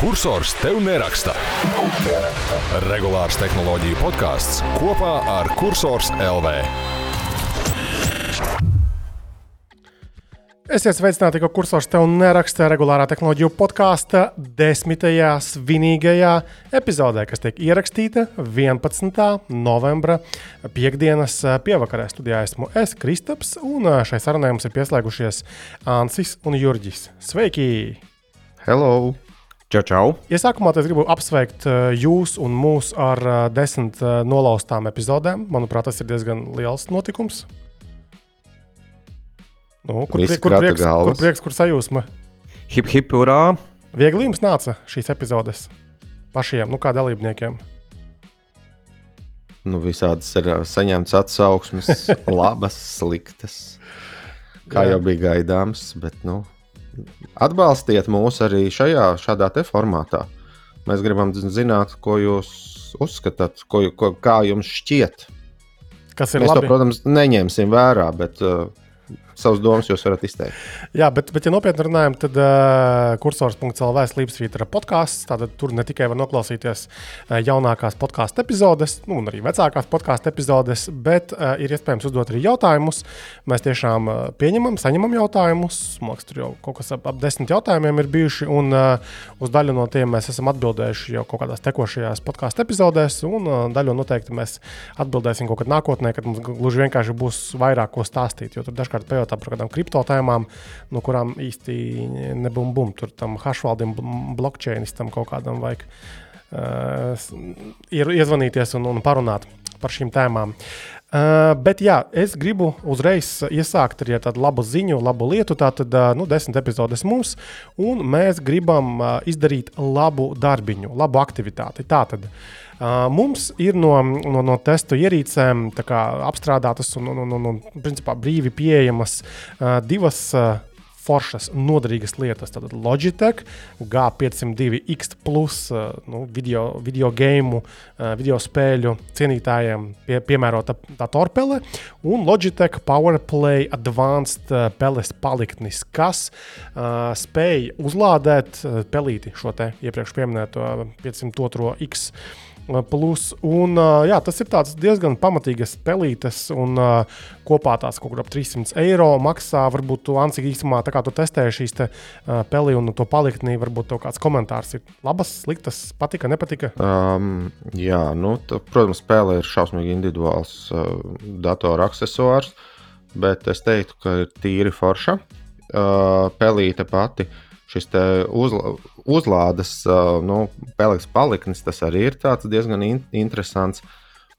Cursors tev neraksta. Regulārs tehnoloģiju podkāsts kopā ar Cursors LV. Esiet sveicināti, ka kursors tev neraksta regulārā tehnoloģiju podkāsta desmitajā svinīgajā epizodē, kas tiek ierakstīta 11. novembra piekdienas pievakarē. Studijā esmu es, Kristaps, un šai sarunai mums ir pieslēgušies Ansis un Jurģis. Sveiki! Hello! Čau, čau! Iesākumā es gribu apsveikt jūs un mūs ar desmit nolaustām epizodēm. Manuprāt, tas ir diezgan liels notikums. Nu, kur, prie, kur, prieks, galvas. kur prieks, kur sajūsma? Hip, hip, urā! Viegli jums nāca šīs epizodes pašiem, nu kā dalībniekiem. Nu, visādas ir ā, saņemtas atsauksmes, labas, sliktas. Kā Jā. jau bija gaidāms, bet nu, atbalstiet mūs arī šajā šādā formātā. Mēs gribam zināt, ko jūs uzskatāt, ko, ko, kā jums šķiet. Kas ir Mēs to, labi? protams, neņemsim vērā, bet uh, savus domas jūs varat izteikt. Jā, bet, bet ja nopietni runājam, tad uh, kursors.CLV slīpsvītra podkāsts. Tātad tur ne tikai var noklausīties uh, jaunākās podkāstu epizodes, nu, un arī vecākās podkāstu epizodes, bet uh, ir iespējams uzdot arī jautājumus. Mēs tiešām uh, pieņemam, saņemam jautājumus. Liekas, tur jau kaut kas ap, ap desmit jautājumiem ir bijuši, un uh, uz daļu no tiem mēs esam atbildējuši jau kaut kādās tekošajās podkāstu epizodēs, un uh, daļu noteikti mēs atbildēsim kaut kad nākotnē, kad mums gluži vienkārši būs vairāk ko stāstīt. Jo tur dažkārt pajautā par kādām kripto tēmām, no kurām īsti nebūs bum. Tur tam hashvaldam, blockchainistam kaut kādam vajag uh, iezvanīties un, un parunāt par šīm tēmām. Uh, bet jā, es gribu uzreiz iesākt ar tādu labu ziņu, labu lietu. Tātad, uh, nu, desmit epizodes mums, un mēs gribam uh, izdarīt labu darbiņu, labu aktivitāti. Tātad, uh, mums ir no, no, no testu ierīcēm kā apstrādātas un, un, un, un, un principā brīvi pieejamas divas. Foršas, noderīgas lietas. Tad Logitech G502 X, uh, nu, video, video game, video spēļu cienītājiem pie, piemērota tā torpele, un Logitech PowerPlay Advanced peles paliktnis, kas uh, spēj uzlādēt pelīti šo te iepriekš minēto 502 X. uh, Plus, un, uh, jā, tas ir diezgan pamatīgs pelītes, un uh, kopā tās kaut kur ap 300 eiro maksā. Varbūt tu, Ansi, īsumā, tā kā tu testēji šīs te, uh, peli un to paliktnī, varbūt tev kāds komentārs ir labas, sliktas, patika, nepatika. Um, jā, nu, tā, protams, spēle ir šausmīgi individuāls uh, datora accessors, bet es teiktu, ka ir tīri forša. Uh, pelīte pati, šis uzla, uzlādes, uh, nu, pelīks paliknis, tas arī ir diezgan in interesants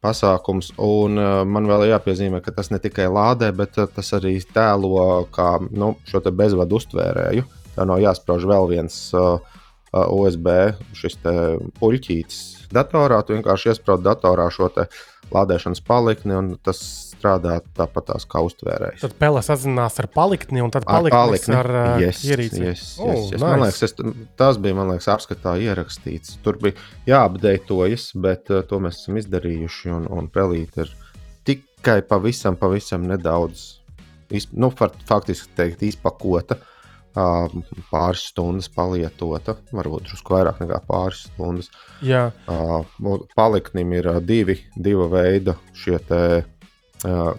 pasākums. Un uh, man vēl jāpiezīmē, ka tas ne tikai lādē, bet uh, tas arī tēlo kā nu, šo bezvadu uztvērēju. Tā nav jāsprāž vēl viens uh, uh, USB puļķītis datorā. Tu vienkārši iesprādi datorā šo te lādēšanas palikni, un tas strādā tāpat tās kā uztvērējs. Tad pele sazinās ar paliktni, un tad Ar paliknis palikni. ar uh, Yes, ierīci. yes, Oh, yes, yes. nice. Man liekas, es, tas bija man liekas, apskatā ierakstīts. Tur bija jāapdeitojas, bet uh, to mēs esam izdarījuši. Un, un pelīt ir tikai pavisam, pavisam nedaudz, iz, nu, faktiski teikt, izpakota. Uh, pāris stundas palietota, varbūt drusku vairāk nekā pāris stundas. Jā, paliknim ir divi, diva veida šie te,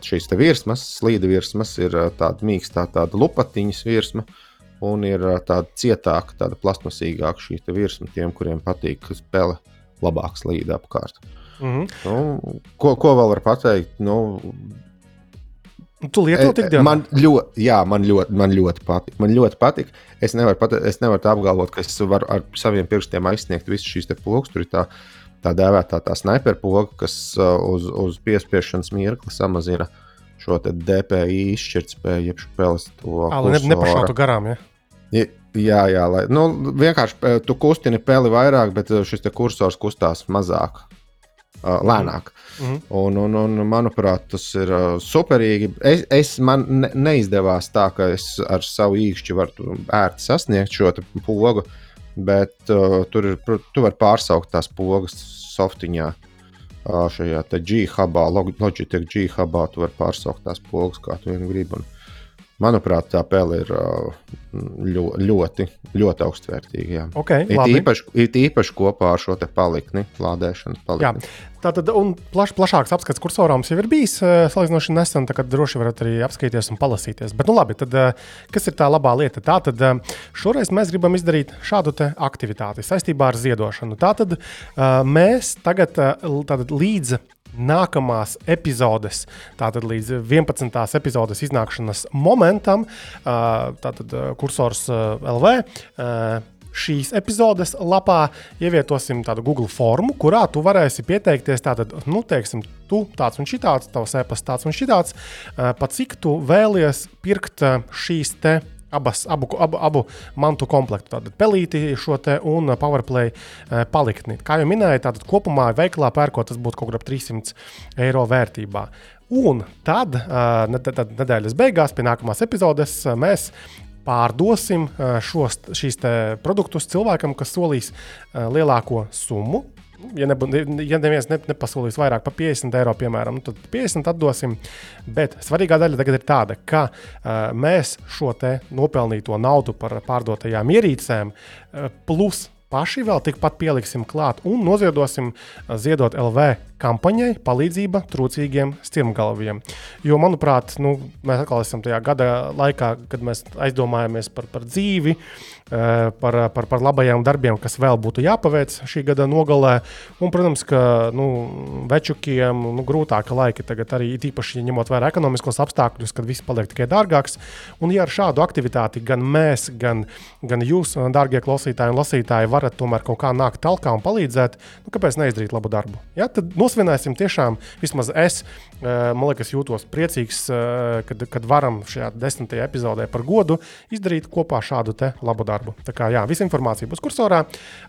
šīs te virsmas. Slīda virsmas ir tāda mīkstā, tāda lupatiņas virsma, un ir tāda cietāka, tāda plasmasīgāka šī virsma tiem, kuriem patīk, spēle labāk slīd apkārt. mm -hmm. Nu, ko, ko vēl var pateikt? Nu, tu lieto tik daudz. man ļoti, jā, man ļoti, man ļoti patīk. Man ļoti patīk. Es nevaru, pat, es nevaru tā apgalvot, ka es varu ar saviem pirkstiem aizsniegt visas šīs te pogas. Tur ir tā, tā dēvētā tā sniperpoga, kas uh, uz, uz piespiešanas mirkli samazina šo DPI izšķirtspēju, jeb spēles to Ā, lai ne, nepašautu garām. Ja? Ja- Jā, jā, lai nu, vienkārši eh, tu kustini peli vairāk, bet eh, šis kursors kustās mazāk, uh, lēnāk. Mhm. Un, un, un, manuprāt, tas ir uh, superīgi. Es, es man ne, neizdevās tā, ka es ar savu īkšķi varu ērti sasniegt šo pogu, bet uh, tur ir, tu vari pārsaukt tās pogas softiņā. Uh, šajā G-hubā, Log- Logitech G-hubā, tu vari pārsaukt tās pogas, kā tu vien gribi. Un, Manuprāt, tā pele ir ļoti, ļoti, ļoti augstvērtīga. Okay, it, īpaši, it īpaši kopā ar šo palikni, lādēšanas palikni. Jā. Tātad, un plaš, plašāks apskats kursorām jau ir bijis salīdzinoši nesen, tā kā droši varat arī apskatīties un palasīties. Bet, nu labi, tad kas ir tā labā lieta? Tātad šoreiz mēs gribam izdarīt šādu aktivitāti saistībā ar ziedošanu. Tātad mēs tagad tātad, līdz nākamās epizodes, tātad līdz 11. epizodes iznākšanas momentam, tātad kursors LV. Šīs epizodes lapā ievietosim tādu Google formu, kurā tu varēsi pieteikties. Tātad, nu, teiksim, tu tāds un šitāds, tavs e-pasts tāds un šitāds, pa cik tu vēlies pirkt šīs te abas, abu, abu, abu mantu komplektu. Tātad pelīti šo te un PowerPlay uh, paliktni. Kā jau minēju, tātad kopumā veikalā pērkot tas būtu kaut kur ap 300 eiro vērtībā. Un tad, nedēļas beigās, pie nākamās epizodes, mēs pārdosim šos, šīs produktus cilvēkam, kas solīs lielāko summu ja, nebū, ja neviens ne, nepasolīs vairāk par 50 eiro, piemēram, nu, tad 50 atdosim. Bet svarīgā daļa tagad ir tāda, ka uh, mēs šo nopelnīto naudu par pārdotajām ierīcēm uh, plus paši vēl tikpat pieliksim klāt un noziedosim ziedot LV kampaņai palīdzība trūcīgiem stirngalviem. Jo, manuprāt, nu, mēs atkal esam tajā gada laikā, kad mēs aizdomājamies par, par dzīvi, Eh, par, par, par labajiem darbiem, kas vēl būtu jāpaveic šī gada nogalē. Un, protams, ka nu, večukiem nu, grūtāka laika tagad arī īpaši ņemot vērā ekonomiskos apstākļus, kad viss paliek tikai dārgāks. Un, ja ar šādu aktivitāti gan mēs, gan, gan jūs, darbie klausītāji un lasītāji, varat tomēr kaut kā nākt talkā un palīdzēt, nu, kāpēc neizdarīt labu darbu? Ja? Tad nosvinēsim tiešām, vismaz es, man liekas, jūtos priecīgs, kad, kad varam šajā desmitajā epizodē par godu izdarīt kopā šādu labu darbu darbu. Tā kā jā, visa informācija būs kursorā,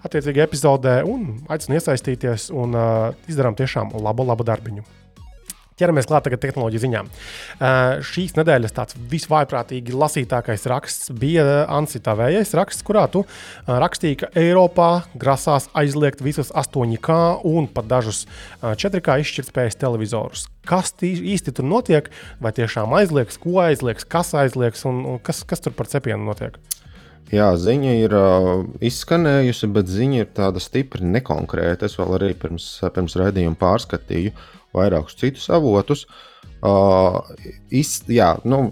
attiecīgi epizodē, un aicinu iesaistīties un uh, izdarām tiešām labu, labu darbiņu. Ķeramies klāt tagad tehnoloģiju ziņām. Uh, šīs nedēļas tāds visvaiprātīgi lasītākais raksts bija Ansita Vējais raksts, kurā tu uh, rakstīji, ka Eiropā grasās aizliegt visus 8K un pat dažus uh, 4K izšķirtspējas televizorus. Kas īsti tur notiek? Vai tiešām aizliegs, ko aizliegs, kas aizliegs un, un kas, kas tur par cepienu notiek? Jā, ziņa ir uh, izskanējusi, bet ziņa ir tāda stipri nekonkrēta. Es vēl arī pirms, pirms raidījuma pārskatīju vairākus citus avotus. Uh, iz, jā, nu,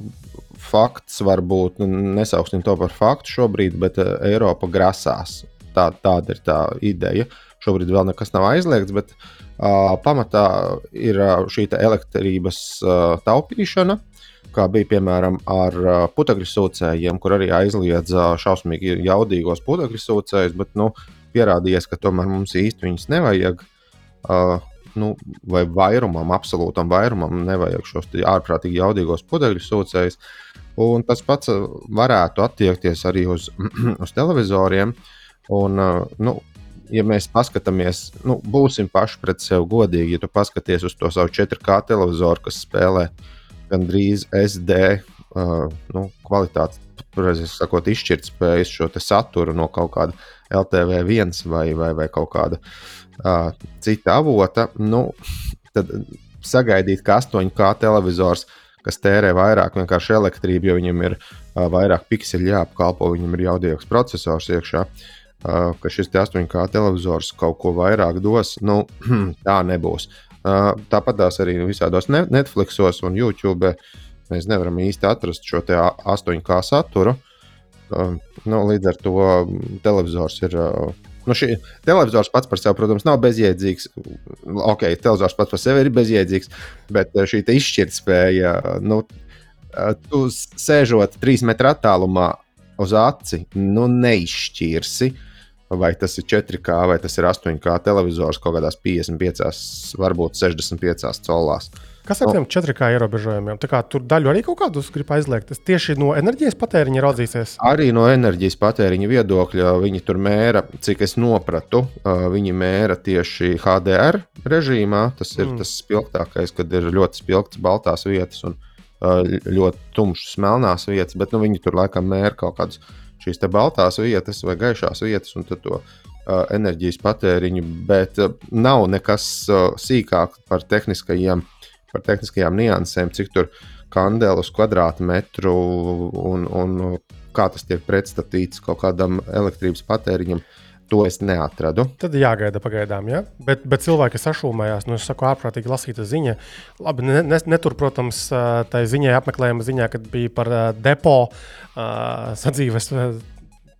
fakts varbūt nu, nesauksim to par faktu šobrīd, bet uh, Eiropa grasās. Tā, tāda ir tā ideja. Šobrīd vēl nekas nav aizliegts, bet uh, pamatā ir uh, šī elektrības uh, taupīšana kā bija piemēram ar uh, putekļu sūcējiem, kur arī aizliedza šausmīgi jaudīgos putekļu sūcējus, bet nu, pierādījies, ka tomēr mums īsti viņus nevajag. Uh, nu, vai vairumam, absolūtam vairumam, nevajag šos ārprātīgi jaudīgos putekļu sūcējus. Un tas pats varētu attiekties arī uz, uz televizoriem. Un, nu, ja mēs paskatāmies, nu, būsim paši pret sevi godīgi, ja tu paskaties uz to savu 4K televizoru, kas spēlē uh, gandrīz SD uh, nu, kvalitātes, precīzi sakot, izšķirtspējas šo saturu no kaut kāda LTV1 vai, vai, vai kaut kāda uh, cita avota, nu, tad sagaidīt, ka 8K televizors, kas tērē vairāk vienkārši elektrību, jo viņam ir uh, vairāk pikseli jāapkalpo, viņam ir jaudīgs processors iekšā. Uh, ka šis 8K televizors kaut ko vairāk dos, nu, tā nebūs. Tāpat tās arī visādos Netflixos un YouTube mēs nevaram īsti atrast šo 8K saturu. Nu, līdz ar to televizors ir. Nu, šī, televizors pats par sevi, protams, nav bezjēdzīgs. Ok, televizors pats par sevi ir bezjēdzīgs, bet šī izšķirtspēja, nu, tu sēžot trīs metru attālumā uz aci, nu, neizšķirsi. Uh, vai tas ir 4K vai tas ir 8K televizors kaut kādās 55, varbūt 65 colās. Kas ar tiem 4K ierobežojumiem? Tā kā tur daļu arī kaut kādus grib aizliegt. Tas tieši no enerģijas patēriņa raudzīsies. Arī no enerģijas patēriņa viedokļa viņi tur mēra, cik es nopratu, viņi mēra tieši HDR režīmā. Tas ir mm. tas spilgtākais, kad ir ļoti spilgts baltās vietas un ļoti tumšas melnās vietas, bet nu, viņi tur laikam mēra kaut kādus šīs baltās vietas vai gaišās vietas un to uh, enerģijas patēriņu, bet uh, nav nekas uh, sīkāk par tehniskajiem, par tehniskajām niansēm, cik tur kandeli uz kvadrātmetru un, un kā tas tiek pretstatīts kaut kādam elektrības patēriņam. To es neatradu. Tad jāgaida pagaidām, ja? bet, bet cilvēki sašūmējās. Nu, es saku, ārprātīgi lasīta ziņa. Labi, ne, ne, netur, protams, tā ziņā, apmeklējuma ziņā, kad bija par depo sadzīves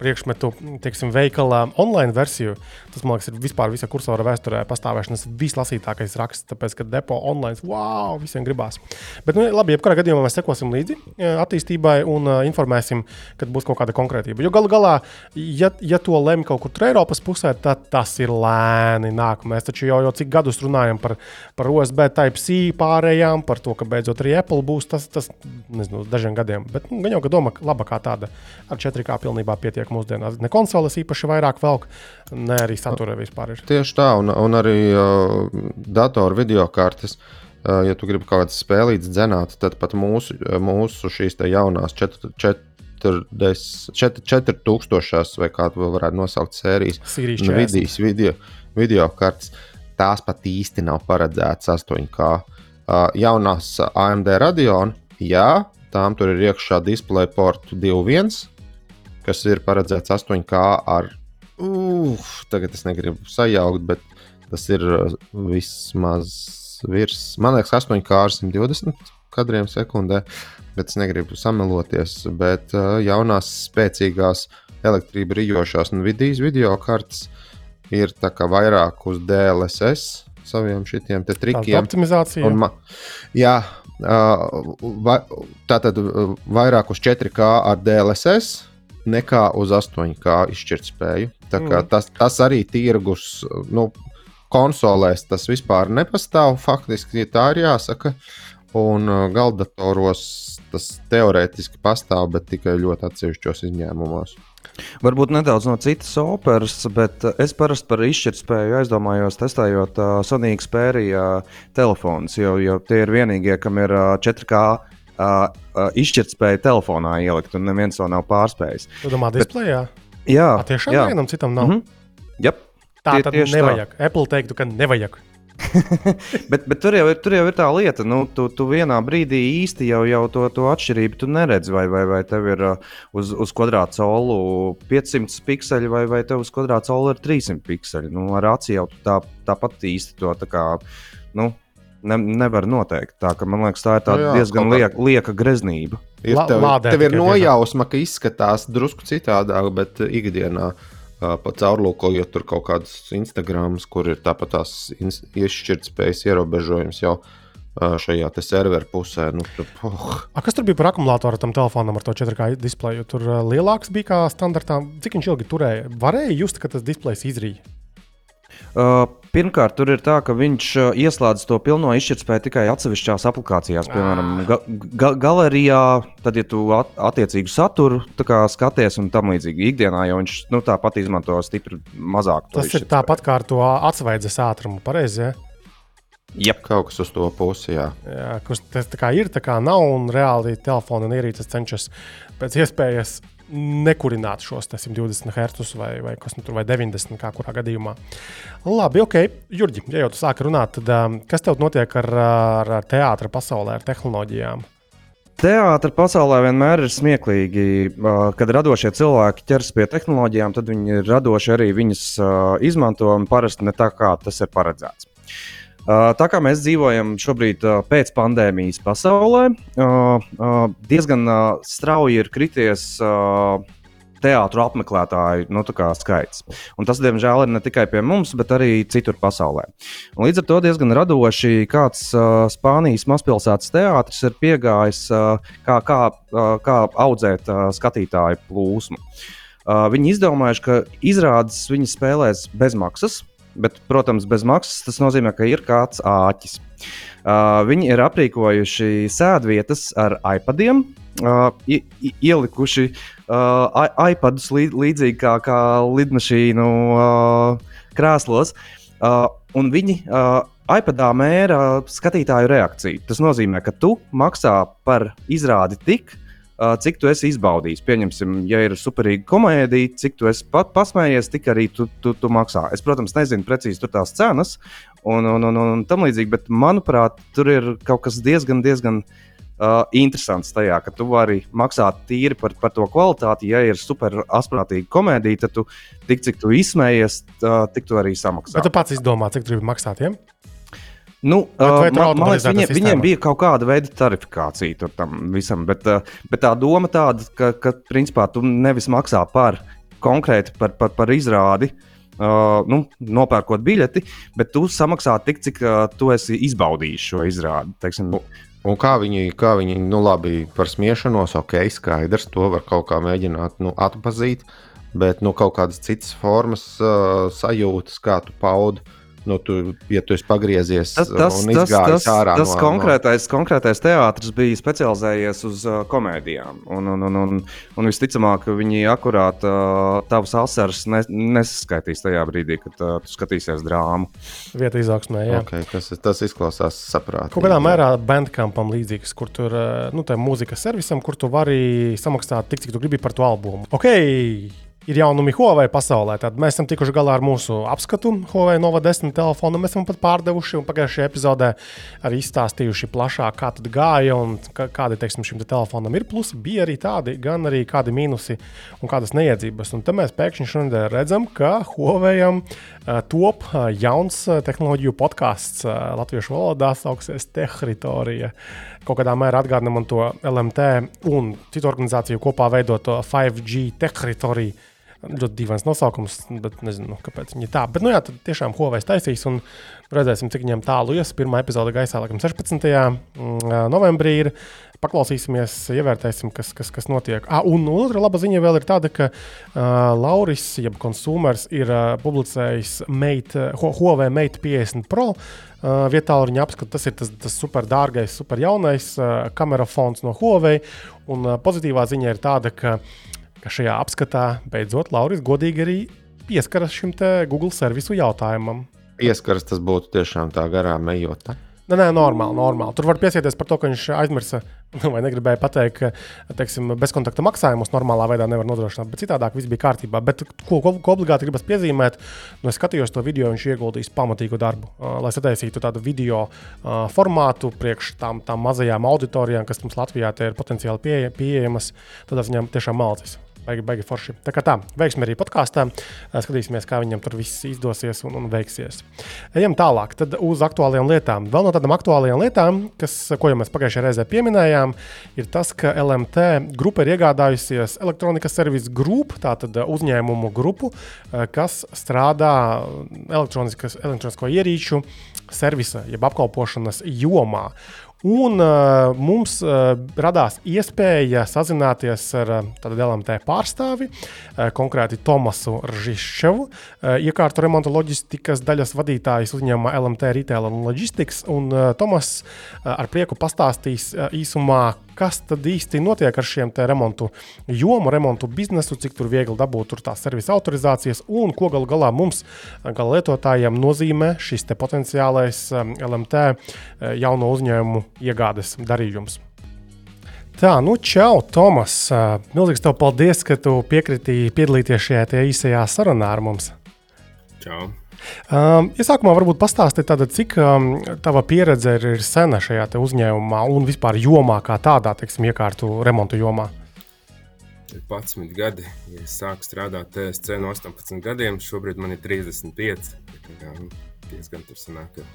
priekšmetu, teiksim, veikalā online versiju. Tas, man liekas, ir vispār visa kursora vēsturē pastāvēšanas vislasītākais raksts, tāpēc, ka depo online, wow, visiem gribās. Bet, nu, labi, jebkurā gadījumā mēs sekosim līdzi e, attīstībai un uh, informēsim, kad būs kaut kāda konkrētība. Jo galu galā, ja, ja to lemj kaut kur Eiropas pusē, tad tas ir lēni nāk. Mēs taču jau, jau cik gadus runājam par, par USB Type-C pārējām, par to, ka beidzot arī Apple būs tas, tas nezinu, dažiem gadiem. Bet nu, gan jau, ka doma laba kā tāda ar 4K pilnībā pietiek mūsdienās. Ne konsoles īpaši vairāk velk, ne arī satura vispār. Ir. Tieši tā, un, un arī uh, datoru video kartes. Uh, ja tu gribi kaut kādas spēlītas dzenāt, tad pat mūsu, mūsu šīs jaunās 4000 vai kā to varētu nosaukt sērijas, nu, vidīs, video, video kartes, tās pat īsti nav paredzētas 8K. Uh, jaunās AMD Radeon, jā, tām tur ir iekšā display portu 2.1 kas ir paredzēts 8K ar, uf, tagad es negribu sajaukt, bet tas ir uh, vismaz virs, man liekas, 8K ar 120 kadriem sekundē, bet es negribu sameloties. Bet uh, jaunās, spēcīgās elektrība rijošās Nvidias video kartes ir vairāk uz DLSS saviem šitiem trikiem. Optimizācija. Un, jā, uh, va, tā tad uh, vairāk uz 4K ar DLSS nekā uz 8K izšķirtspēju. Mm. Tas, tas arī tirgus nu, konsolēs tas vispār nepastāv. Faktiski tā ir jāsaka. Un uh, galdatoros tas teorētiski pastāv, bet tikai ļoti atsevišķos izņēmumos. Varbūt nedaudz no citas operas, bet uh, es parasti par izšķirtspēju aizdomājos, testējot uh, Sony Xperia telefonus, jo, jo tie ir vienīgie, kam ir uh, 4K uh, uh, izšķirtspēju telefonā ielikt, un neviens to nav pārspējis. Tu domā, displejā? Jā, A, tiešām jā. vienam citam nav. Mm -hmm. Yep. Tā tad nevajag. Tā. Apple teiktu, ka nevajag. bet, bet tur, jau ir, tur jau ir tā lieta, nu, tu, tu vienā brīdī īsti jau, jau to, to atšķirību neredzi. Vai, vai, vai tev ir uz, uz kvadrāta colu 500 pikseli, vai, vai tev uz kvadrāta colu ir 300 pikseli. Nu, ar aci jau tā, tāpat īsti to tā kā. Nu, ne, nevar noteikt. Tā, ka, man liekas, tā ir no jā, diezgan lieka, lieka greznība. Ir, tev, Lādē, tev ir nojausma, ka izskatās drusku citādāk, bet ikdienā. Uh, pa caurlūkojot tur kaut kādas Instagrams, kur ir tāpat tās izšķirtspējas ierobežojums jau uh, šajā serveru pusē. Nu, tur, oh. A, kas tur bija par akumulātoru tam telefonam ar to 4K displeju? Tur uh, lielāks bija kā standartā. Cik viņš ilgi turēja? Varēja just, ka tas displejs izrīja. Uh, pirmkārt, tur ir tā, ka viņš uh, ieslēdz to pilno izšķirtspēju tikai atsevišķās aplikācijās, piemēram, ah. ga ga galerijā. Tad, ja tu at attiecīgu saturu skaties un tam līdzīgi ikdienā, jau viņš nu, tāpat izmanto stipri mazāk. Tas ir tāpat kā ar to atsvaidzes ātrumu, pareizi. Ja? Jep. Kaut kas uz to pusi, jā. jā kurš tas tā kā ir, tā kā nav, un reāli telefona un ierīces cenšas pēc iespējas nekurināt šos 120 Hz vai, vai, nu tur, vai 90 kā kurā gadījumā. Labi, ok, Jurģi, ja jau tu sāki runāt, tad um, kas tev notiek ar, ar, ar teātra pasaulē, ar tehnoloģijām? Teātris pasaulē vienmēr ir smieklīgi. Uh, kad radošie cilvēki ķers pie tehnoloģijām, tad viņi radoši arī viņas uh, izmanto un parasti ne tā, kā tas ir paredzēts. Tā kā mēs dzīvojam šobrīd pēc pandēmijas pasaulē, diezgan strauji ir krities teātru apmeklētāju nu, skaits. Un tas, diemžēl, ir ne tikai pie mums, bet arī citur pasaulē. Un līdz ar to diezgan radoši kāds uh, Spānijas mazpilsētas teātris ir piegājis, uh, kā, kā, uh, kā audzēt uh, skatītāju plūsmu. Uh, viņi izdomājuši, ka izrādes viņi spēlēs bezmaksas, Bet, protams, bez maksas tas nozīmē, ka ir kāds āķis. Uh, viņi ir aprīkojuši sēdvietas ar iPadiem, uh, ielikuši uh, iPadus līd, līdzīgi kā, kā lidmašīnu uh, krēslos. Uh, un viņi uh, iPadā mēra skatītāju reakciju. Tas nozīmē, ka tu maksā par izrādi tik, cik tu esi izbaudījis. Pieņemsim, ja ir superīga komēdija, cik tu esi pat pasmējies, tik arī tu, tu, tu maksā. Es, protams, nezinu precīzi tās cenas un, un, un, un tam līdzīgi, bet manuprāt, tur ir kaut kas diezgan, diezgan uh, interesants tajā, ka tu vari maksāt tīri par, par to kvalitāti. Ja ir super asprātīga komēdija, tad tu tik cik tu izsmējies, uh, tik tu arī samaksā. Bet tu pats izdomā, cik tur ir maksāt. Ja? Nu, Vai- vai uh, man, man liekas, viņiem, viņiem bija kaut kāda veida tarifikācija tam visam, bet, uh, bet tā doma tāda, ka, ka principā tu nevis maksā par konkrēti par, par, par izrādi, uh, nu, nopērkot biļeti, bet tu samaksā tik, cik uh, tu esi izbaudījis šo izrādi. Teiksim, Un kā viņi, kā viņi, nu labi, par smiešanos, ok, skaidrs, to var kaut kā mēģināt nu, atpazīt, bet nu, kaut kādas citas formas uh, sajūtas, kā tu paudi. Nu, tu, ja tu esi pagriezies Tas, tas, un tas, izgājis tas, ārā tas no, konkrētais, konkrētais teātris bija specializējies uz uh, komēdijām. Un, un, un, un, un visticamāk, viņi akurāt uh, tavas asaras ne, nesaskaitīs tajā brīdī, kad uh, tu skatīsies drāmu. Vieta izaugsmē. no, Jā. okay, tas, tas izklausās saprātīgi. Kaut kādā mērā bandkampam līdzīgs, kur tur ir nu, mūzikas servisam, kur tu vari samaksāt tik, cik tu gribi par to albumu. Ok, ir jaunumi Huawei pasaulē. Tad mēs esam tikuši galā ar mūsu apskatu Huawei Nova 10 telefonu. Mēs esam pat pārdevuši un pagājušajā epizodē arī izstāstījuši plašāk, kā tad gāja un kā, kādi teiksim, šim te telefonam ir plusi. Bija arī tādi, gan arī kādi mīnusi un kādas neiedzības. Un tad mēs pēkšņi šodien redzam, ka Huawei uh, top uh, jauns uh, tehnoloģiju podkāsts latviešu valodā sauksies Tehritorija. Kaut kādā mērā atgādina man to LMT un citu organizāciju kopā veidoto 5G Tehritoriju. Ļoti dīvains nosaukums, bet nezinu, kāpēc viņi tā. Bet, nu, jā, tad tiešām Huawei taisīs un redzēsim, cik viņiem tālu ies. Pirmā epizode gaisā, laikam, 16. mm, novembrī ir. Paklausīsimies, ievērtēsim, kas, kas, kas notiek. Ah, un otra laba ziņa vēl ir tāda, ka uh, Lauris, jeb konsumers, ir uh, publicējis Mate, Hu- Huawei Mate 50 Pro. Uh, vietā viņa apskata, tas ir tas, tas super dārgais, super jaunais uh, kamerafons no Huawei. Un uh, pozitīvā ziņa ir tāda, ka, ka šajā apskatā beidzot Lauris godīgi arī pieskaras šim Google servisu jautājumam. Ieskaras tas būtu tiešām tā garām ejot. Nē, nē, normāli, normāli. Tur var piesieties par to, ka viņš aizmirsa vai negribēja pateikt, ka teiksim, bezkontakta maksājumus normālā veidā nevar nodrošināt, bet citādāk viss bija kārtībā. Bet ko, ko, ko obligāti gribas piezīmēt, nu, es skatījos to video, viņš ieguldījis pamatīgu darbu, uh, lai sataisītu tādu video uh, formātu priekš tām, tām mazajām auditorijām, kas mums Latvijā ir potenciāli pie, pieejamas. Tad viņam tiešām malcis. Baigi, baigi forši. Tā kā tā, veiksim arī podkāstā. Skatīsimies, kā viņam tur viss izdosies un, un veiksies. Ejam tālāk, uz aktuālajām lietām. Vēl no tādām aktuālajām lietām, kas, ko jau mēs pagājušajā reizē pieminējām, ir tas, ka LMT grupa ir iegādājusies elektronikas servisu grupu, tātad uzņēmumu grupu, kas strādā elektronisko ierīču servisa, jeb apkalpošanas jomā. Un uh, mums uh, radās iespēja sazināties ar uh, LMT pārstāvi, uh, konkrēti Tomasu Ržišķevu, uh, iekārtu remonta loģistikas daļas vadītājs uzņēmumā LMT Retail un Logistics. Un, uh, Tomas uh, ar prieku pastāstīs uh, īsumā, kas tad īsti notiek ar šiem remontu jomu, remontu biznesu, cik tur viegli dabūt tur tās servisa autorizācijas un ko gal galā mums, uh, gala lietotājiem, nozīmē šis te potenciālais um, LMT uh, jauno uzņēmumu iegādes darījums. Tā, nu, čau, Tomas. Milzīgs tev paldies, ka tu piekritīji piedalīties šajā īsajā sarunā ar mums. Čau. Um, iesākumā varbūt pastāstiet, tāda, cik um, tava pieredze ir, ir sena šajā uzņēmumā un vispār jomā, kā tādā, teiksim, iekārtu remontu jomā. Ir 11 gadi. Ja es sāku strādāt TSC no 18 gadiem, šobrīd man ir 35. Tā nu, diezgan tur sanāk. jau.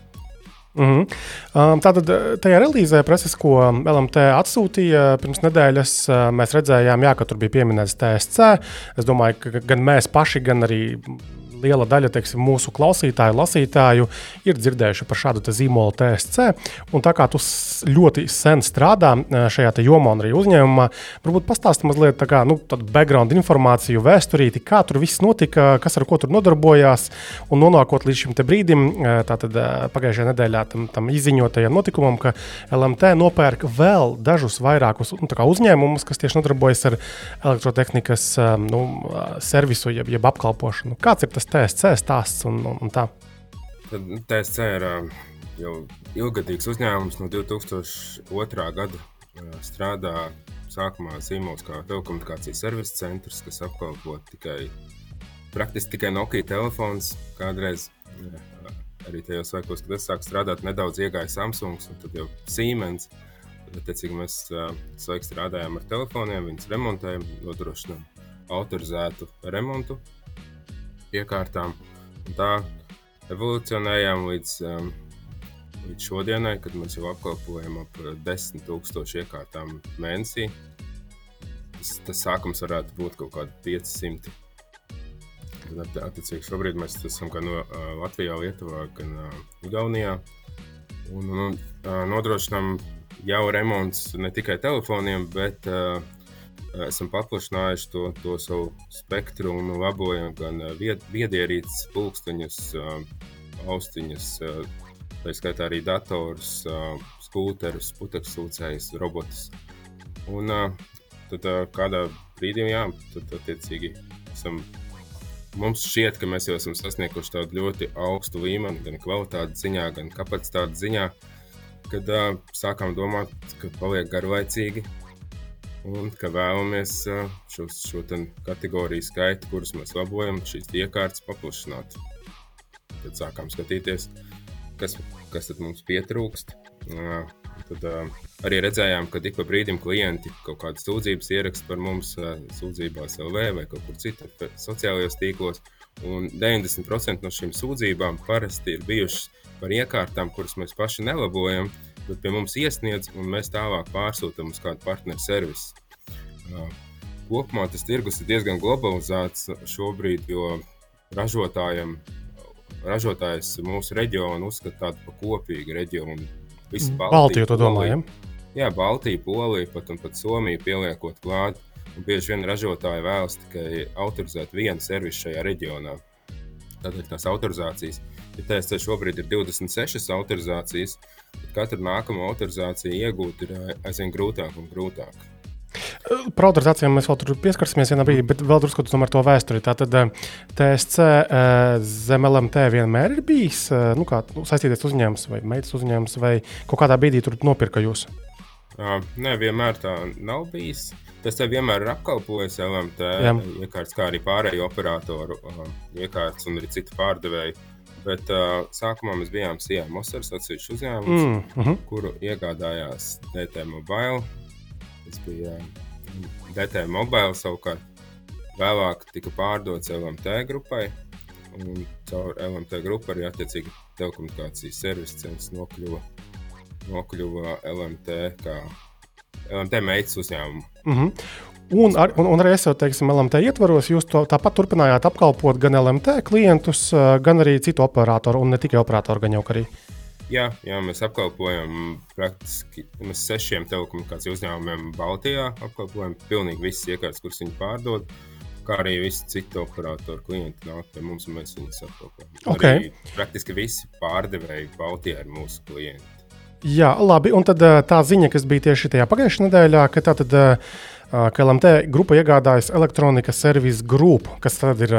Mm -hmm. um, tātad uh, tajā relīzē, preses, ko LMT atsūtīja pirms nedēļas, uh, mēs redzējām, jā, ka tur bija pieminēts TSC. Es domāju, ka gan mēs paši, gan arī liela daļa teiksim, mūsu klausītāju, lasītāju ir dzirdējuši par šādu zīmolu TSC. Un tā kā tu ļoti sen strādā uh, šajā jomā un arī uzņēmumā, varbūt pastāsti mazliet kā, nu, tādu background informāciju, vēsturīti, kā tur viss notika, kas ar ko tur nodarbojās. Un nonākot līdz šim brīdim, uh, tātad uh, pagājušajā nedēļā tam, tam izziņotajam notikumam, ka LMT nopērk vēl dažus vairākus nu, uzņēmumus, kas tieši nodarbojas ar elektrotehnikas nu, servisu, jeb, jeb apkalpošanu. Kāds ir tas TSC stāsts un, un, un tā? Tad TSC ir ā, jau ilgadīgs uzņēmums no 2002. gada. ā, Strādā sākumā zīmols kā telekomunikācijas servisa centrs, kas apkalpo tikai praktiski tikai Nokia telefons. Kādreiz jā, arī tajos laikos, kad es sāku strādāt, nedaudz iegāja Samsungs un tad jau Siemens. Attiecīgi, mēs sveiks strādājām ar telefoniem, viņus remontējam, nodrošinām autorizētu remontu iekārtām. Tā evolūcionējām līdz, līdz šodienai, kad mēs jau apkalpojam ap 10 000 iekārtām mēnesī. Tas, tas sākums varētu būt kaut kādi 500. Attiecīgi, šobrīd mēs esam gan no, uh, Latvijā, Lietuvā, gan uh, Igaunijā. Un, un uh, nodrošinām jau remontus ne tikai telefoniem, bet uh, esam paplašinājuši to, to savu spektru un labojam gan vied, viedierīces, pulksteņus, austiņas, tā skaitā arī datorus, skūterus, putekļsūcējus, robotus. Un tad kādā brīdī, jā, tad attiecīgi esam mums šķiet, ka mēs jau esam sasnieguši tādu ļoti augstu līmeni, gan kvalitātes ziņā, gan kapacitātes ziņā, kad uh, sākām domāt, ka paliek garlaicīgi un ka vēlamies šo, šo kategoriju skaitu, kurus mēs labojam, šīs iekārtas paplašināt. Tad sākām skatīties, kas, kas mums pietrūkst. Tad arī redzējām, ka ik pa brīdim klienti kaut kādas sūdzības ieraksta par mums, sūdzībās LV vai kaut kur citur, sociālajos tīklos. Un 90% no šīm sūdzībām parasti ir bijušas par iekārtām, kuras mēs paši nelabojam, bet pie mums iesniedz, un mēs tālāk pārsūtām uz kādu partneru servisu. Kopumā tas tirgus ir diezgan globalizēts šobrīd, jo ražotājiem, ražotājs mūsu reģionu uzskata tādu par kopīgu reģionu. Visi mm. Baltiju to domājam? Jā, Baltija, Polija, pat un pat Somija pieliekot klāt. Un bieži vien ražotāji vēlas tikai autorizēt vienu servisu šajā reģionā. Tātad tās autorizācijas Ja TSC šobrīd ir 26 autorizācijas, tad katru nākamo autorizāciju iegūt ir eh, aizvien grūtāk un grūtāk. Par autorizācijām mēs vēl pieskarsimies vienā brīdī, bet vēl drusku par to vēsturi. Tātad eh, TSC eh, zem LMT vienmēr ir bijis nu, kā, nu, saistīties uzņēmums vai meitas uzņēmums, vai kaut kādā brīdī tur nopirka jūs? Uh, nē, vienmēr tā nav bijis. Tas te vienmēr ir apkalpojis LMT iekārtas, kā arī pārējo operatoru iekārtas un arī citu pārdevēju. Bet uh, sākumā mēs bijām Sijā Mosers, atsevišķs uzņēmums, mm, uh -huh. kuru iegādājās DT Mobile. Tas bija DT Mobile savukārt. Vēlāk tika pārdots LMT grupai, un caur LMT grupu arī attiecīgi telekomunikācijas servisa centrs nokļuva, nokļuva LMT kā LMT meitas uzņēmumu. Mm -hmm. Un, ar, un, un arī esot, teiksim, LMT ietvaros, jūs to tāpat turpinājāt apkalpot gan LMT klientus, gan arī citu operatoru, un ne tikai operatoru, gan jau arī. Jā, jā, mēs apkalpojam praktiski mēs sešiem telekomunikāciju uzņēmumiem Baltijā. Apkalpojam pilnīgi visas iekārtas, kuras viņi pārdod, kā arī visi citi operatoru klienti nāk pie mums un mēs viņus apkalpojam. Okay. Arī praktiski visi pārdevēji Baltijā ir mūsu klienti. Jā, labi. Un tad tā ziņa, kas bija tieši tajā pagājušajā nedēļā, ka tā tad. Uh, ka LMT grupa iegādājas elektronikas servisu grupu, kas tad ir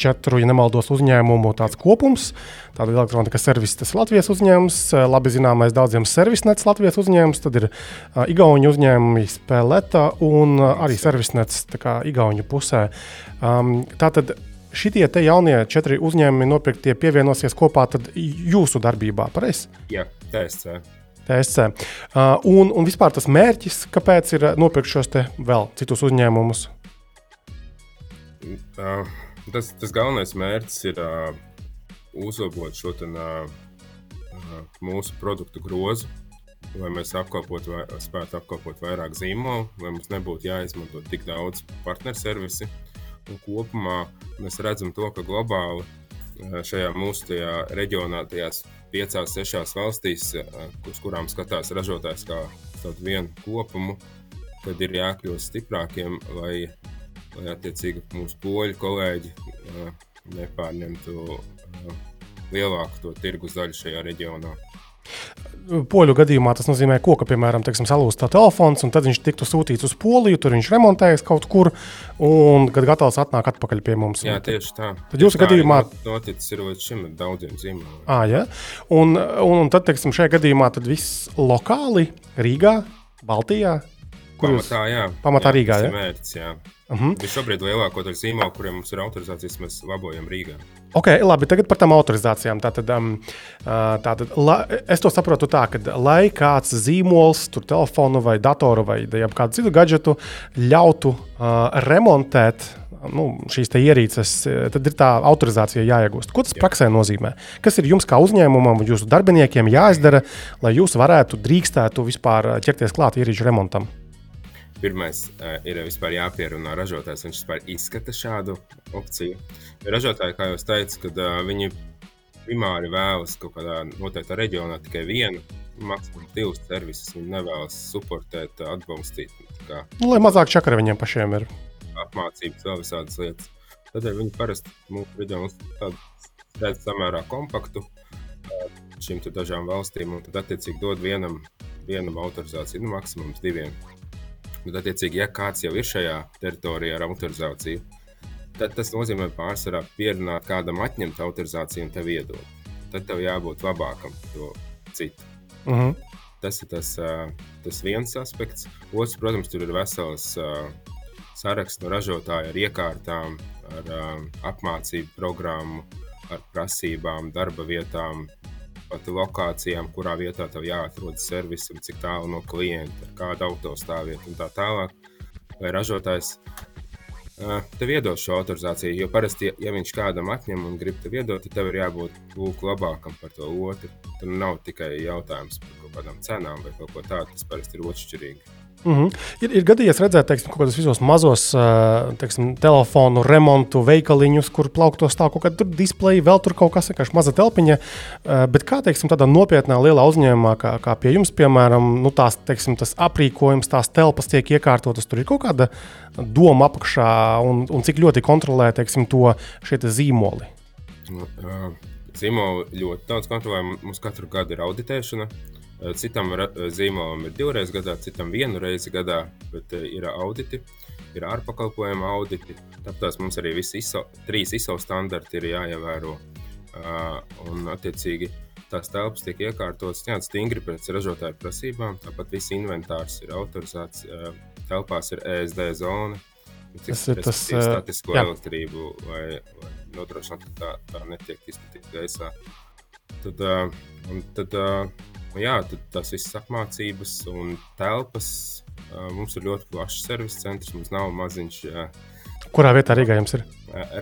četru, ja nemaldos, uzņēmumu kopums. Tāda elektronikas servis, tas ir Latvijas uzņēmums, labi zināmais daudziem servisnets Latvijas uzņēmums, tad ir uh, Igaunijas uzņēmumi Spēlēta un uh, arī servisnets Igaunijas pusē. Um, tātad šitie jaunie četri uzņēmumi nopirktie pievienosies kopā jūsu darbībā, pareizi? Jā, TSC. TSC. Uh, un, un vispār tas mērķis, kāpēc ir nopirkt šos vēl citus uzņēmumus? Uh, tas, tas galvenais mērķis ir uh, uzlabot šo ten, uh, uh, mūsu produktu grozu, lai mēs apkalpotu, vai, spētu apkalpot vairāk zīmolu, lai mums nebūtu jāizmanto tik daudz partneru servisi. Un kopumā mēs redzam to, ka globāli šajā mūsu reģionā, tajās piecās, sešās valstīs, uz kurām skatās ražotājs kā tādu vienu kopumu, tad ir jākļūst stiprākiem, lai, lai attiecīgi mūsu poļu kolēģi nepārņemtu lielāku to tirgus daļu šajā reģionā. Poļu gadījumā tas nozīmē, ko, ka, piemēram, teiksim, salūst tā telefons, un tad viņš tiktu sūtīts uz Poliju, tur viņš remontējas kaut kur, un kad gatavs atnāk atpakaļ pie mums. Jā, tieši tā. Tad jūsu gadījumā noticis ir līdz šim daudziem zīmoliem. À, ja? un, un, un tad, teiksim, šajā gadījumā tad viss lokāli Rīgā, Baltijā. Pamatā, jā. Pamatā jā, Rīgā, jā. Mērķis, jā. Uh -huh. Bet šobrīd lielāko daļu zīmolu, kuriem mums ir autorizācijas, mēs labojam Rīgā. Ok, labi, tagad par tām autorizācijām. Tātad, um, tātad la, es to saprotu tā, ka, lai kāds zīmols, tur telefonu vai datoru vai kādu citu gadgetu ļautu uh, remontēt nu, šīs ierīces, tad ir tā autorizācija jāiegūst. Ko tas Jā. praksē nozīmē? Kas ir jums kā uzņēmumam, jūsu darbiniekiem jāizdara, lai jūs varētu drīkstētu vispār ķerties klāt ierīču remontam? Pirmais uh, ir vispār jāpierunā ražotājs. Viņš vispār izskata šādu opciju. Ražotāji, kā jau teicu, kad uh, viņi primāri vēlas kaut kādā noteiktā reģionā tikai vienu, maksimums divus servisus. Viņi nevēlas supportēt, atbalstīt. Kā, nu, lai mazāk čakara viņiem pašiem ir. Apmācības, vēl visādas lietas. Tādēļ viņi parasti mūsu reģionus redz samērā kompaktu šīm dažām valstīm, un tad attiecīgi dod vienam, vienam autorizāciju, nu, maksimums diviem. Bet, attiecīgi, ja kāds jau ir šajā teritorijā ar autorizāciju, tad tas nozīmē pārsvarā pierunāt kādam atņemt autorizāciju un tev iedot. Tad tev jābūt labākam to citu. Uh mhm. -huh. Tas ir tas, tas viens aspekts. Otrs, protams, tur ir vesels saraksts no ražotāja ar iekārtām, ar apmācību programmu, ar prasībām, darba vietām, pat lokācijām, kurā vietā tev jāatrod servis un cik tālu no klienta, kāda autostāvvieta un tā tālāk. Vai ražotājs uh, tev iedod šo autorizāciju, jo parasti, ja viņš kādam atņem un grib tev iedot, tad tev ir jābūt lūk labākam par to otru. Tur nav tikai jautājums par kaut kādām cenām vai kaut ko tādu, tas parasti ir otršķirīgi. Mm -hmm. ir, ir gadījies redzēt, teiksim, kaut kādos visos mazos teiksim, telefonu remontu veikaliņus, kur plauktos stāv kaut kāda displeja, vēl tur kaut kas vienkārši maza telpiņa. Bet kā teiksim, tādā nopietnā lielā uzņēmumā, kā, kā pie jums, piemēram, nu, tās, teiksim, tas aprīkojums, tās telpas tiek iekārtotas, tur ir kaut kāda doma apakšā un, un cik ļoti kontrolē teiksim, to zīmoli. Nu, zīmoli ļoti daudz kontrolē. Mums katru gadu ir auditēšana. Eh, citam eh, zīmolam ir divreiz gadā, citam vienu reizi gadā, bet eh, ir auditi, ir ārpakalpojuma auditi. Tāpēc mums arī visi ISO, trīs ISO standarti ir jāievēro. Un, attiecīgi, tās telpas tiek iekārtotas ļoti stingri pēc ražotāju prasībām. Tāpat viss inventārs ir autorizēts, telpās ir ESD zona. Tas ir tas statisko jā. elektrību, lai, lai nodrošinātu, ka tā, tā netiek izplatīta gaisā. Tad, uh, tad uh, jā, tas viss apmācības un telpas. Mums ir ļoti plašs servisa centrs, mums nav maziņš. Kurā vietā Rīgā jums ir?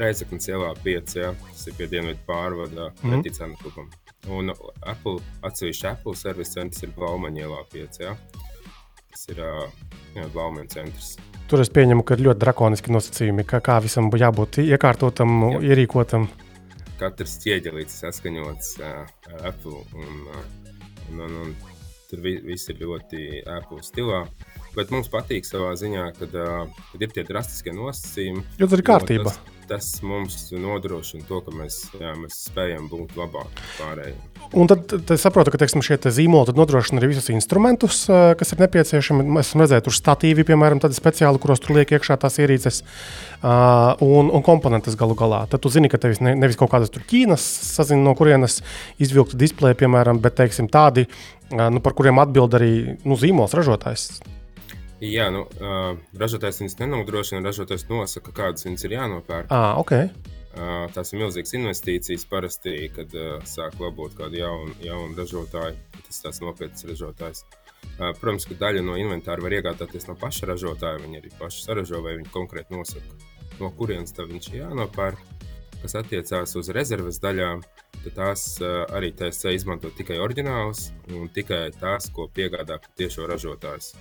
Reizeknas ielā 5, jā, tas ir pie dienvidu pārvada mm -hmm. Reticēna klubam. Un Apple, atsevišķi Apple servisa centrs ir Blaumaņa ielā 5, jā. Tas ir jā, Blaumaņa centrs. Tur es pieņemu, ka ir ļoti drakoniski nosacījumi, kā, kā visam jābūt iekārtotam, jā. ierīkotam. Katrs ķieģelītis saskaņots uh, Apple un uh, Un, un, un tur vi, viss ir ļoti Apple stilā. Bet mums patīk savā ziņā, kad, uh, kad ir tie drastiskie nosacījumi. Jo tas ir kārtībā. Tas, tas mums nodrošina to, ka mēs, jā, mēs spējam būt labāki pārējiem. Un tad, es saprotu, ka teiksim, šie te zīmoli nodrošina arī visus instrumentus, kas ir nepieciešami. Mēs esam redzējuši, tur statīvi, piemēram, tādi speciāli, kuros tur liek iekšā tās ierīces un, un komponentes galu galā. Tad tu zini, ka tevis ne, nevis kaut kādas ķīnas sazina, no kurienes izvilkta displeja, piemēram, bet teiksim, tādi, nu, par kuriem atbild arī nu, zīmols ražotājs. Jā, nu, uh, ražotājs viņas nenodrošina, ražotājs nosaka, kādas viņas ir jānopērk. Ah, okay. Uh, tās ir milzīgas investīcijas parasti, kad uh, sāk labot kādu jaunu, jaunu ražotāju. Tas ir nopietns ražotājs. Uh, protams, ka daļa no inventāra var iegādāties no paša ražotāja. Viņi arī paši saražo vai viņi konkrēti nosaka, no kurienes viņš ir jānopērk. Kas attiecās uz rezerves daļām, tad tās uh, arī TSC izmanto tikai oriģinālus un tikai tās, ko piegādā tiešo ražotājs.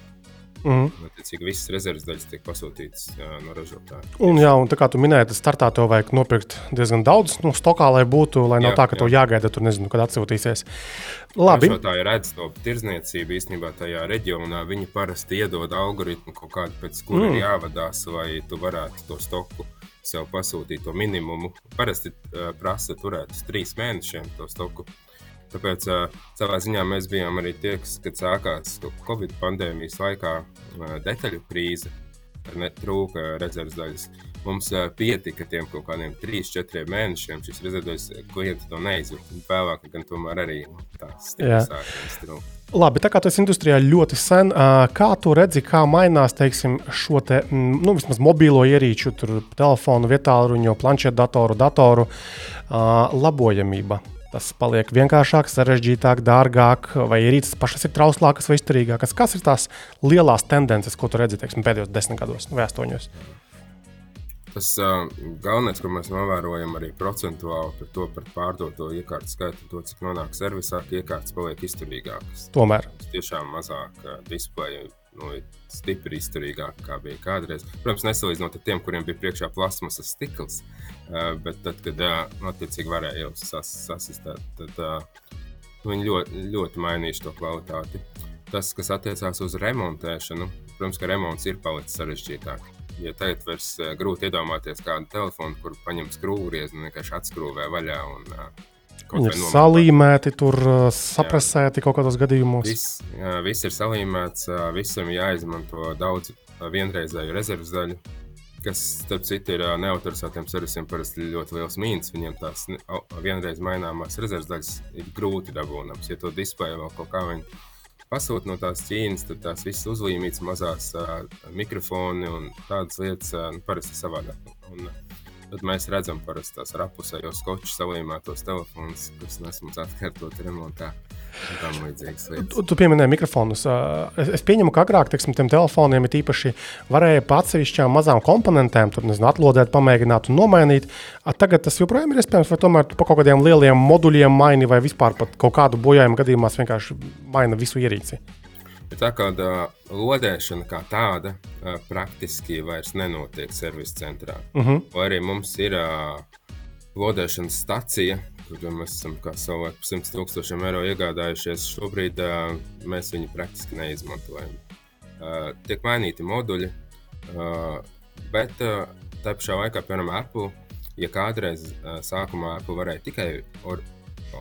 Mm. Attiecīgi, visas rezerves daļas tiek pasūtītas jā, no ražotāja. Un, jā, un tā kā tu minēji, tas startā to vajag nopirkt diezgan daudz, nu, stokā, lai būtu, lai nav jā, tā, ka jā. to jāgaida, tur nezinu, kad atsūtīsies. Labi. Ražotāji redz to tirzniecību īstenībā tajā reģionā. Viņi parasti iedod algoritmu kaut kādu, pēc kura mm. jāvadās, lai tu varētu to stoku sev pasūtīt to minimumu. Parasti uh, prasa turēt uz trīs mēnešiem to stoku. Tāpēc savā ziņā mēs bijām arī tie, kas, kad sākās Covid pandēmijas laikā detaļu krīze. trūka rezerves daļas. Mums pietika tiem kaut kādiem 3, 4 mēnešiem. Šis rezerves klients to neizjūta. Vēlāk, gan tomēr arī nu, tās sākums trūka. Labi, tā kā tas industrijā ļoti sen, kā tu redzi, kā mainās teiksim, šo te, nu, mobilo ierīču, telefonu, vietālu planšetdatoru, datoru labojamība? Tas paliek vienkāršāk, sarežģītāk, dārgāk, vai ierīces pašas ir trauslākas vai izturīgākas. Kas ir tās lielās tendences, ko tu redzi teiksim, pēdējos desmit gados vai astoņos? Tas uh, galvenais, ko mēs novērojam arī procentuāli par to par pārdoto iekārtu skaitu, to cik nonāk servisā, iekārtas paliek izturīgākas. Tomēr. Tas tiešām mazāk uh, displeja, nu, stipri izturīgāk kā bija kādreiz. Protams, nesalīdzinot ar tiem, kuriem bija priekšā plasmasas stikls, uh, bet tad, kad uh, attiecīgi varēja jau sas, sasistēt, tad uh, viņi ļoti, ļoti mainījuši to kvalitāti. Tas, kas attiecās uz remontēšanu, protams, ka remonts ir palicis sarežģītāk ja tagad vairs grūti iedomāties kādu telefonu, kur paņem skrūvgriezni un vienkārši atskrūvē vaļā. Un, uh, ir salīmēti, tur saprasēti jā. kaut kādos gadījumos. Viss, viss ir salīmēts, visam jāizmanto daudz vienreizēju rezerves daļu. Kas, starp citu, ir neautorizētiem servisiem parasti ļoti liels mīnus. Viņiem tās vienreiz maināmās rezerves daļas ir grūti dabūnamas. Ja to displeju vēl kaut kā viņi pasūta no tās Ķīnas, tad tās visas uzlīmītas mazās uh, mikrofoni un tādas lietas uh, parasti savādāk. Un, uh, Tad mēs redzam, parasti tās rapusējos skoču salīmētos telefonus, kas nesmaz atkārtot remontā. Tu, tu pieminēji mikrofonus. Es, pieņemu, ka agrāk teiksim, tiem telefoniem ir īpaši varēja pa atsevišķām mazām komponentēm, tur nezinu, atlodēt, pamēģināt un nomainīt. Tagad tas joprojām ir iespējams, vai tomēr pa kaut kādiem lieliem moduļiem maini, vai vispār pat kaut kādu bojājumu gadījumā vienkārši maina visu ierīci. Bet tā kā lodēšana kā tāda praktiski vairs nenotiek servisa centrā. Uh -huh. Vai arī mums ir uh, lodēšanas stacija, kur mēs esam savulaik par 100 tūkstošiem eiro iegādājušies. Šobrīd uh, mēs viņu praktiski neizmantojam. Uh, tiek mainīti moduļi, uh, bet uh, tā pašā laikā, piemēram, Apple, ja kādreiz uh, sākumā Apple varēja tikai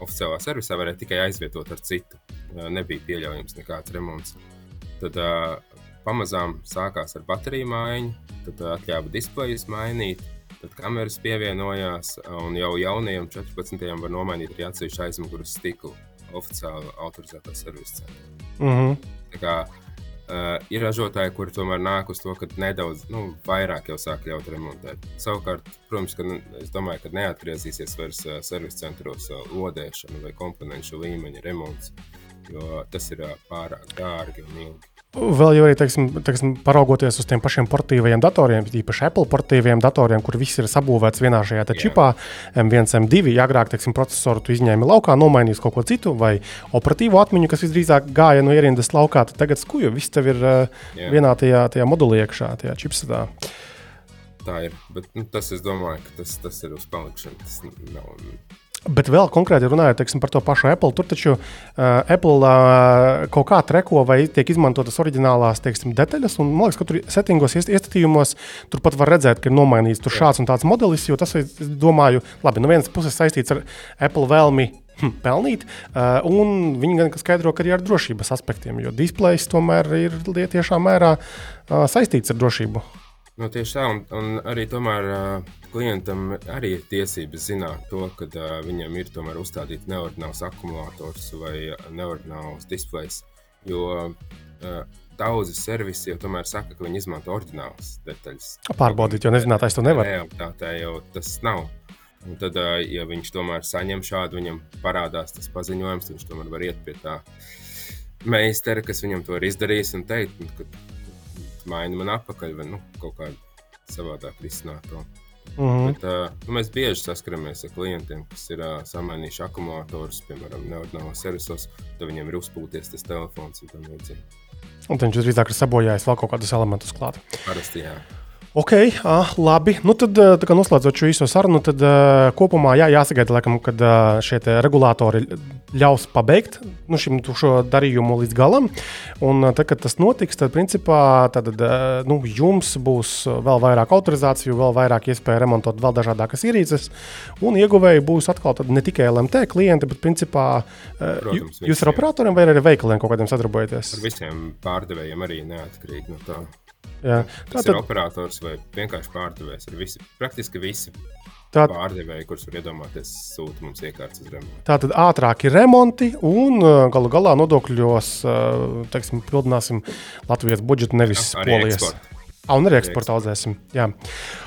oficiālā servisā, varēja tikai aizvietot ar citu nebija pieļaujams nekāds remonts. Tad uh, pamazām sākās ar bateriju maiņu, tad atļāva displejus mainīt, tad kameras pievienojās, un jau jaunajiem 14. var nomainīt arī atsevišķu aizmugures stiklu oficiāli autorizētā servisa centrā. Mm -hmm. Tā kā Uh, ir ražotāji, kuri tomēr nāk uz to, ka nedaudz nu, vairāk jau sāk ļaut remontēt. Savukārt, protams, ka es domāju, ka neatgriezīsies vairs uh, servisa centros uh, lodēšana vai komponentu līmeņa remonts. Uh, jo tas ir pārāk dārgi un ilgi. Vēl jau arī, teiksim, teiksim, paraugoties uz tiem pašiem portīviem datoriem, īpaši Apple portīviem datoriem, kur viss ir sabūvēts vienā šajā čipā, M1, M2. Ja agrāk, teiksim, procesoru tu izņēmi laukā, nomainīji kaut ko citu, vai operatīvo atmiņu, kas visdrīzāk gāja no ierindas laukā, tad tagad skuju viss tev ir uh, vienā tajā, tajā modulī iekšā, tajā čipsetā. Tā ir, bet nu, tas, es domāju, ka tas, tas ir uz palikšanu. Tas nav Bet vēl konkrēti runājot teiksim, par to pašu Apple, tur taču uh, Apple uh, kaut kā treko vai tiek izmantotas oriģinālās teiksim, detaļas. Un, man liekas, ka tur settingos, iestatījumos tur pat var redzēt, ka ir nomainīts tur šāds un tāds modelis. Jo tas, domāju, labi, no vienas puses saistīts ar Apple vēlmi hm, pelnīt, uh, un viņi gan skaidro, ka arī ar drošības aspektiem, jo displejs tomēr ir tiešā mērā uh, saistīts ar drošību. Nu, tieši tā, un, un arī tomēr uh, klientam arī ir tiesības zināt to, ka uh, viņam ir tomēr uzstādīts neordināls akumulators vai neordināls displejs. Jo uh, daudzi servisi jau tomēr saka, ka viņi izmanto oriģinālas detaļas. Pārbaudīt, jo nezinātais to nevar. Realitātē jau tas nav. Un tad, uh, ja viņš tomēr saņem šādu, viņam parādās tas paziņojums, viņš tomēr var iet pie tā meistara, kas viņam to ir izdarījis un teikt, ka maina man atpakaļ, vai nu, kaut kā savādāk risināt to. Mm -hmm. Bet, uh, nu, mēs bieži saskaramies ar klientiem, kas ir uh, samainījuši akumulatorus, piemēram, neordinālos servisos, tad viņiem ir uzpūties tas telefons un tam līdzīgi. Un viņš drīzāk ir sabojājis vēl kaut kādus elementus klāt. Parasti, jā. Ok, ah, labi. Nu, tad, noslēdzot šo īso sarunu, tad uh, kopumā jā, jāsagaida, laikam, kad uh, šie regulātori ļaus pabeigt nu, šim, šo darījumu līdz galam. Un, tad, kad tas notiks, tad principā tad, nu, jums būs vēl vairāk autorizāciju, vēl vairāk iespēju remontot vēl dažādas ierīces. Un ieguvēji būs atkal ne tikai LMT klienti, bet principā Protams, jūs ar operatoriem vai arī veikaliem kaut kādiem sadarbojaties? Ar visiem pārdevējiem arī neatkarīgi no tā. Jā. Tas Tātad- ir operators vai vienkārši pārdevējs. Ir visi, praktiski visi Tā, pārdevēji, kurus var iedomāties, sūta mums iekārtas uz remontu. Tātad ātrāki remonti un uh, galu galā nodokļos uh, teiksim, pildināsim Latvijas budžetu, nevis Arī Polijas. eksporta. Ah, un arī eksporta audzēsim. Jā.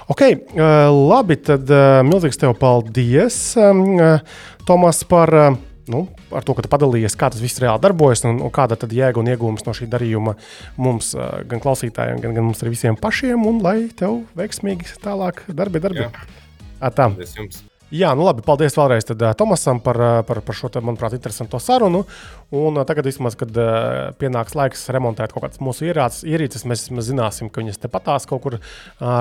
Ok, uh, labi. Tad milzīgs tev paldies, um, Tomas, par, nu, par to, ka tu padalījies, kā tas viss reāli darbojas un, un kāda tad jēga un iegūms no šī darījuma mums, gan klausītājiem, gan, gan mums arī visiem pašiem, un lai tev veiksmīgi tālāk darbi, darbi. Jā. Ā, tā. Paldies jums! Jā, nu labi, paldies vēlreiz tad, uh, Tomasam par, uh, par, par šo, te, manuprāt, interesantu sarunu. Un uh, tagad, vismaz, kad uh, pienāks laiks remontēt kaut kādas mūsu ierāces, ierīces, mēs, mēs zināsim, ka viņas tepatās kaut kur uh,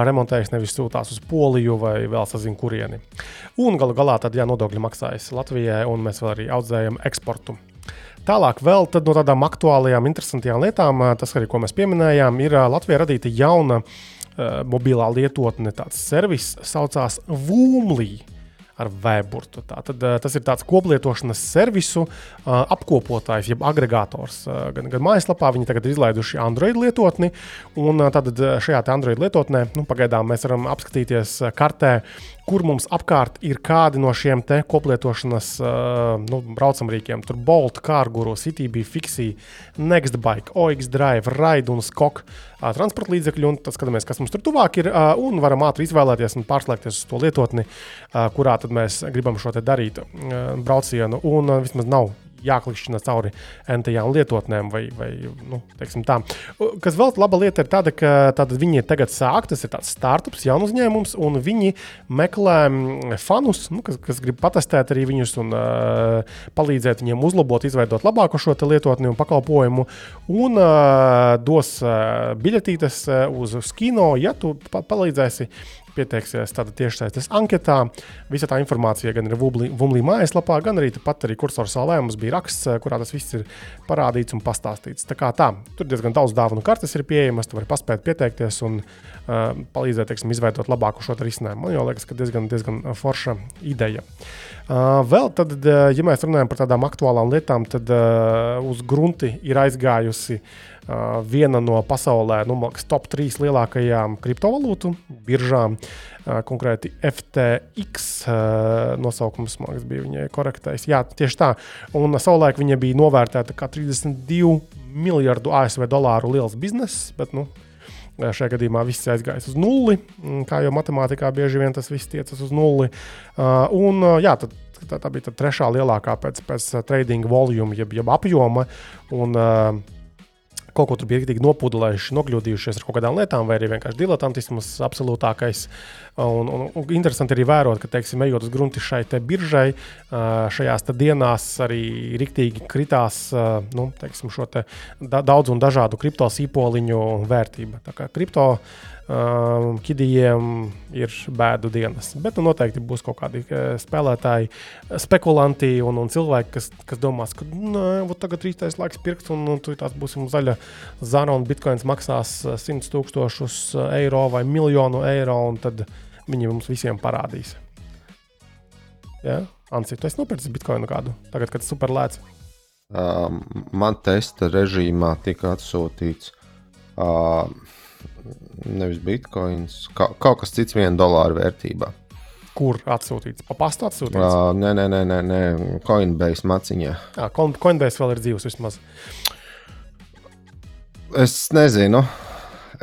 remontējas, nevis sūtās uz Poliju vai vēl sazinu, kurieni. Un galu galā tad, jā, nodokļi maksājas Latvijai, un mēs vēl arī audzējam eksportu. Tālāk, vēl no tādām aktuālajām, interesantām lietām, tas arī, ko mēs pieminējām, ir Latvijā radīta jauna uh, mobilā lietotne, tāds servis, saucās Vūmlī. Ar vēburtu. Tātad, ā, tas ir tāds koplietošanas servisu ā, apkopotājs, jeb agregators. Ā, Gan, gan mājaslapā viņi tagad ir izlaiduši Android lietotni, un tātad šajā Android lietotnē nu, pagaidām mēs varam apskatīties kartē, kur mums apkārt ir kādi no šiem te koplietošanas uh, nu, braucamrīkiem. Tur Bolt, Kārguru, CTB, Fixie, Nextbike, OX Drive, Raid un Skok uh, transporta līdzekļi. Un tad skatāmies, kas mums tur tuvāk ir, uh, un varam ātri izvēlēties un pārslēgties uz to lietotni, uh, kurā tad mēs gribam šo te darīt uh, braucienu. Un uh, vismaz nav jāklikšķina cauri entajām lietotnēm, vai, vai nu, teiksim tā. Kas vēl laba lieta ir tāda, ka tātad viņi tagad sāk, tas ir tāds startups, jauns uzņēmums, un viņi meklē fanus, nu, kas, kas grib patestēt arī viņus un uh, palīdzēt viņiem uzlabot, izveidot labāku šo lietotni un pakalpojumu, un uh, dos uh, biļetītes uh, uz, uz kino, ja tu pa palīdzēsi pieteiksies tāda tiešsaistes anketā. Visa tā informācija gan ir Vumlī mājaslapā, gan arī pat arī kursors salē mums bija raksts, kurā tas viss ir parādīts un pastāstīts. Tā kā tā, tur diezgan daudz dāvanu kartes ir pieejamas, tu vari paspēt pieteikties un uh, palīdzēt, teiksim, izveidot labāku šo risinājumu. Man jau liekas, ka diezgan, diezgan forša ideja. Uh, vēl tad, ja mēs runājam par tādām aktuālām lietām, tad uz grunti ir aizgājusi viena no pasaulē nu, liekas, top 3 lielākajām kriptovalūtu biržām. Konkrēti FTX nosaukums, man liekas, bija viņai korektais. Jā, tieši tā. Un savulaik viņa bija novērtēta kā 32 miljardu ASV dolāru liels bizness, bet nu, Šajā gadījumā viss aizgājis uz nulli. Mm, Kā jau matemātikā bieži vien tas viss tiecas uz nulli. Uh, un, uh, jā, tad, tā, tā bija trešā lielākā pēc, pēc trading volume, jeb, jeb apjoma. Un, uh, kaut ko tur bija rīktīgi nopūdelējuši, nokļūdījušies ar kaut kādām lietām, vai arī vienkārši diletantisms absolūtākais. Un, un, un interesanti arī vērot, ka, teiksim, ejot uz grunti šai te biržai, šajās te dienās arī rīktīgi kritās nu, teiksim, šo te da, daudz un dažādu kripto sīpoliņu vērtība. Tā kā kripto um, kidijiem ir bēdu dienas. Bet nu, noteikti būs kaut kādi eh, spēlētāji, spekulanti un, un cilvēki, kas, kas domās, ka vot tagad ir īstais laiks pirkt, un, un tur būsim zaļa zana, un bitkoins maksās eh, 100 tūkstošus eiro vai miljonu eiro, un tad viņi mums visiem parādīs. Ja? Ansi, tu esi nopircis bitkoinu kādu, tagad, kad super lēts. Um, man testa režīmā tika atsūtīts uh, nevis bitkoins, ka, kaut kas cits, viena dolāra vērtībā. Kur atsūtīts? Pa pastu atsūtīts. Uh, nē, nē, nē, nē, nē Coinbase maciņā. Jā, Coin- Coinbase vēl ir dzīves vismaz. Es nezinu.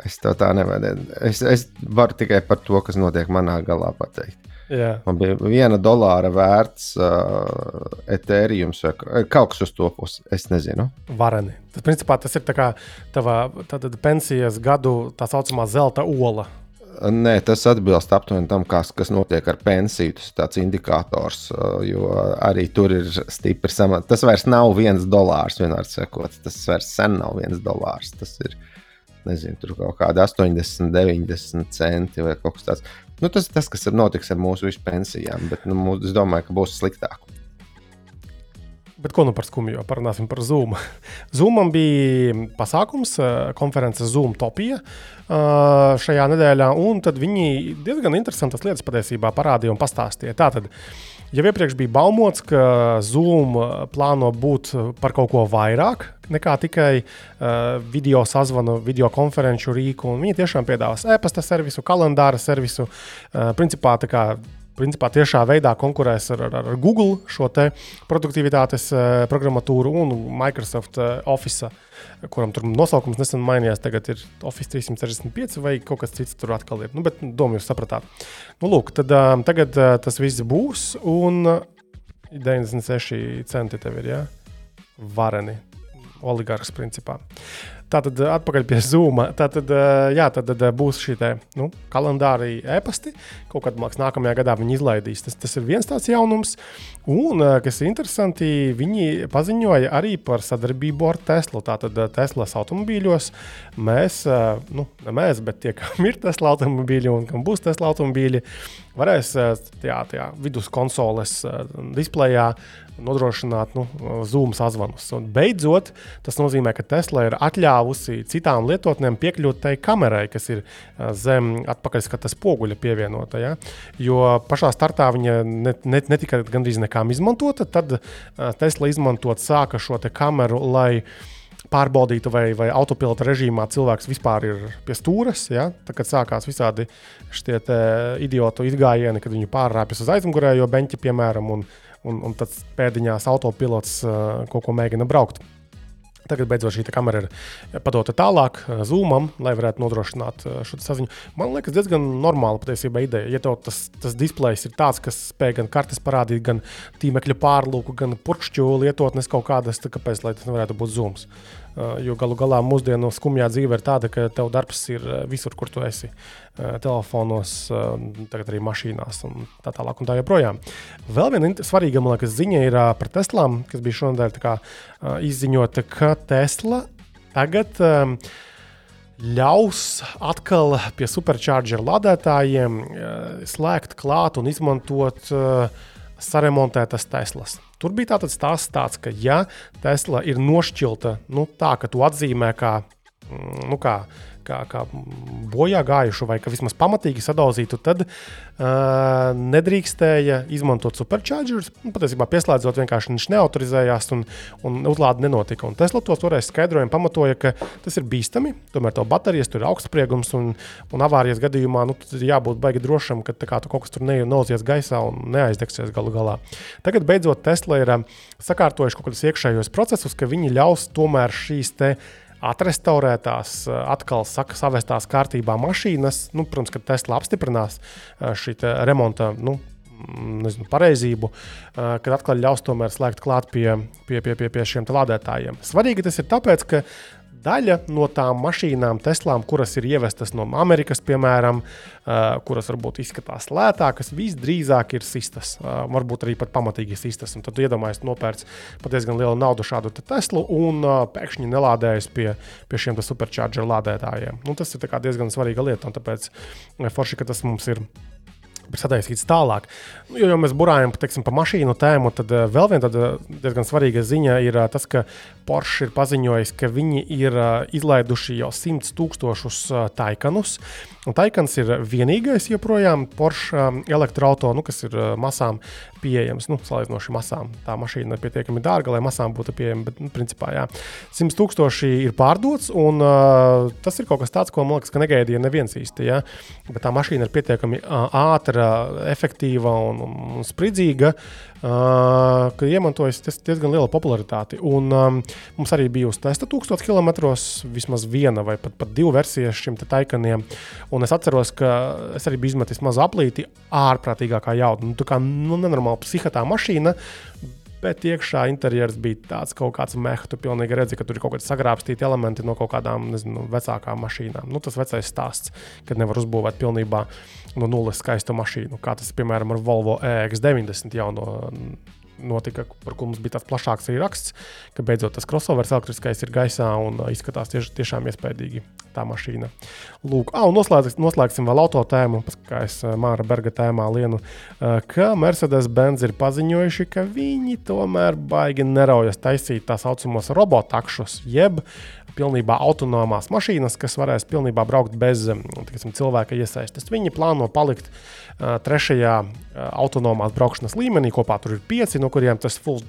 Es to tā nevaru. Es, es varu tikai par to, kas notiek manā galā pateikt. Jā. Man bija viena dolāra vērts uh, Ethereum vai ka- kaut kas uz to pusi. Es nezinu. Vareni. Tas, principā, tas ir tā kā tava tātad, pensijas gadu tā saucamā zelta ola. Nē, tas atbilst aptuveni tam, kas, kas notiek ar pensiju. Tas ir tāds indikators, uh, jo arī tur ir stipri samats. Tas vairs nav viens dolārs, vienmēr sakot. Tas vairs sen nav viens dolārs. Tas ir nezinu, tur kaut kādi 80, 90 centi vai kaut kas tāds. Nu, tas ir tas, kas notiks ar mūsu visu pensijām, bet nu, mūs, es domāju, ka būs sliktāk. Bet ko nu par skumju? Parunāsim par Zoom. Zoomam bija pasākums, eh, konference Zoom Topija eh, šajā nedēļā, un tad viņi diezgan interesantas lietas patiesībā parādīja un pastāstīja. Tātad Jau iepriekš bija baumots, ka Zoom plāno būt par kaut ko vairāk nekā tikai uh, video sazvanu, video konferenču rīku. Viņi tiešām piedāvās e-pasta servisu, kalendāra servisu. Uh, principā tā kā principā tiešā veidā konkurēs ar, ar, ar Google šo produktivitātes uh, programmatūru un Microsoft uh, Office, kuram tur nosaukums nesen mainījās. Tagad ir Office 365 vai kaut kas cits tur atkal ir. Nu, bet nu, domu jūs sapratāt. Nu, lūk, tad, uh, tagad uh, tas viss būs un uh, 96 centi tev ir. Ja? Vareni, oligarks principā. Uh, Tātad eh, atpakaļ pie Zoom. Tātad, eh, jā, tad, eh, būs šī te, nu, kalendāri e-pasti. Kaut kad mākslinieks nākamajā gadā viņi izlaidīs. Tas, tas ir viens tāds jaunums. Un, kas ir interesanti, viņi paziņoja arī par sadarbību ar Teslu. Tātad Teslas automobīļos mēs, nu, ne mēs, bet tie, kam ir Tesla automobīļi un kam būs Tesla automobīļi, varēs tajā, tajā vidus konsoles displejā nodrošināt nu, Zoom sazvanus. Un beidzot, tas nozīmē, ka Tesla ir atļāvusi citām lietotnēm piekļūt tai kamerai, kas ir zem atpakaļskata spoguļa pievienota. Ja? Jo pašā startā viņa ne, ne, netika gandrīz nekām izmantota, tad Tesla izmantot sāka šo kameru, lai pārbaudītu, vai, vai autopilota režīmā cilvēks vispār ir pie stūres. Ja? Tad, kad sākās visādi šie idiotu izgājieni, kad viņi pārrāpjas uz aizmugurējo beņķi, piemēram, un, un, un tad pēdiņās autopilots uh, kaut ko mēģina braukt. Tagad beidzot šī kamera ir padota tālāk Zoomam, lai varētu nodrošināt šo saziņu. Man liekas, diezgan normāla patiesībā ideja. Ja tev tas, tas displejs ir tāds, kas spēj gan kartes parādīt, gan tīmekļa pārlūku, gan purkšķu lietotnes kaut kādas, tad kāpēc tas nevarētu būt Zooms? Uh, jo galu galā mūsdienu skumjā dzīve ir tāda, ka tev darbs ir visur, kur tu esi. Uh, telefonos, uh, tagad arī mašīnās un tā tālāk. Un tā joprojām. Vēl viena svarīga liekas, ziņa ir par Teslām, kas bija šonadēļ kā, izziņota, ka Tesla tagad. Um, ļaus atkal pie supercharger lādētājiem slēgt klāt un izmantot saremontētas Teslas. Tur bija tāds stāsts, tāds, ka, ja Tesla ir nošķilta nu, tā, ka tu atzīmē kā, mm, nu, kā, kā, kā bojā gājušu, vai vismaz pamatīgi sadauzītu, tad uh, nedrīkstēja izmantot superchargerus. Nu, patiesībā pieslēdzot, vienkārši viņš neautorizējās un, un uzlāde nenotika. Un Tesla to toreiz skaidrojumu pamatoja, ka tas ir bīstami. Tomēr to baterijas tur ir augstspriegums un, un avārijas gadījumā nu, jābūt baigi drošam, ka kā, tu kaut kas tur neauzies gaisā un neaizdegsies galu galā. Tagad beidzot Tesla ir sakārtojuši kaut kādus iekšējos procesus, ka viņi ļaus tomēr šīs te atrestaurētās, eh, atkal saka, savestās kārtībā mašīnas. Nu, protams, ka Tesla apstiprinās eh, šī remonta. Nu, mm, nezinu, pareizību, eh, kad atkal ļaus tomēr slēgt klāt pie, pie, pie, pie, pie šiem lādētājiem. Svarīgi tas ir tāpēc, ka daļa no tām mašīnām, Teslām, kuras ir ievestas no Amerikas, piemēram, kuras varbūt izskatās lētākas, visdrīzāk ir sistas. Varbūt arī pat pamatīgi sistas. Un tad iedomājies, nopērts diezgan lielu naudu šādu te Teslu un pēkšņi nelādējas pie, pie šiem supercharger lādētājiem. Nu, tas ir diezgan svarīga lieta, un tāpēc forši, ka tas mums ir sataisīts tālāk. Nu, jo, jo mēs burājam teiksim, pa mašīnu tēmu, tad uh, vēl viena diezgan svarīga ziņa ir uh, tas, ka Porsche ir paziņojis, ka viņi ir uh, izlaiduši jau 100 tūkstošus taikanus. Un taikans ir vienīgais joprojām Porsche elektroautorāts, nu, kas ir masām pieejams. Nu, salīdzinoši masām. Tā mašīna ir pietiekami dārga, lai masām būtu pieejama. Bet, nu, principā, jā, 100 tūkstoši ir pārdots, un uh, tas ir kaut kas tāds, ko man liekas, ka negaidīja neviens īsti. Ja? Bet tā mašīna ir pietiekami uh, ātra, efektīva un, un, un spridzīga. Uh, ka iemantojas diezgan liela popularitāte. Un, um, mums arī bija uz testa 1000 km, vismaz viena vai pat, pat divu versiju šim taikaniem. Un es atceros, ka es arī biju izmetis mazu aplīti ārprātīgākā jauda. Nu, tā kā nu, nenormāla psihotā mašīna. Bet iekšā interjers bija tāds kaut kāds mehānisms. Tu pilnīgi redzi, ka tur ir kaut kādi sagrābstīti elementi no kaut kādām nezinu, vecākām mašīnām. Nu, tas vecais stāsts, kad nevar uzbūvēt pilnībā no nulles skaistu mašīnu, kā tas piemēram ar Volvo EX90 jauno notika, par ko mums bija tāds plašāks arī raksts, ka beidzot tas crossovers elektriskais ir gaisā un uh, izskatās tieši, tiešām iespaidīgi tā mašīna. Lūk, ah, un noslēgsim, noslēgsim vēl auto tēmu, kā es uh, Māra Berga tēmā lienu, uh, ka Mercedes-Benz ir paziņojuši, ka viņi tomēr baigi neraujas taisīt tā saucamos robotakšus, jeb pilnībā autonomās mašīnas, kas varēs pilnībā braukt bez um, teiksim, cilvēka iesaistes. Viņi plāno palikt uh, trešajā uh, autonomās braukšanas līmenī. Kopā tur ir pieci, no kuriem tas full,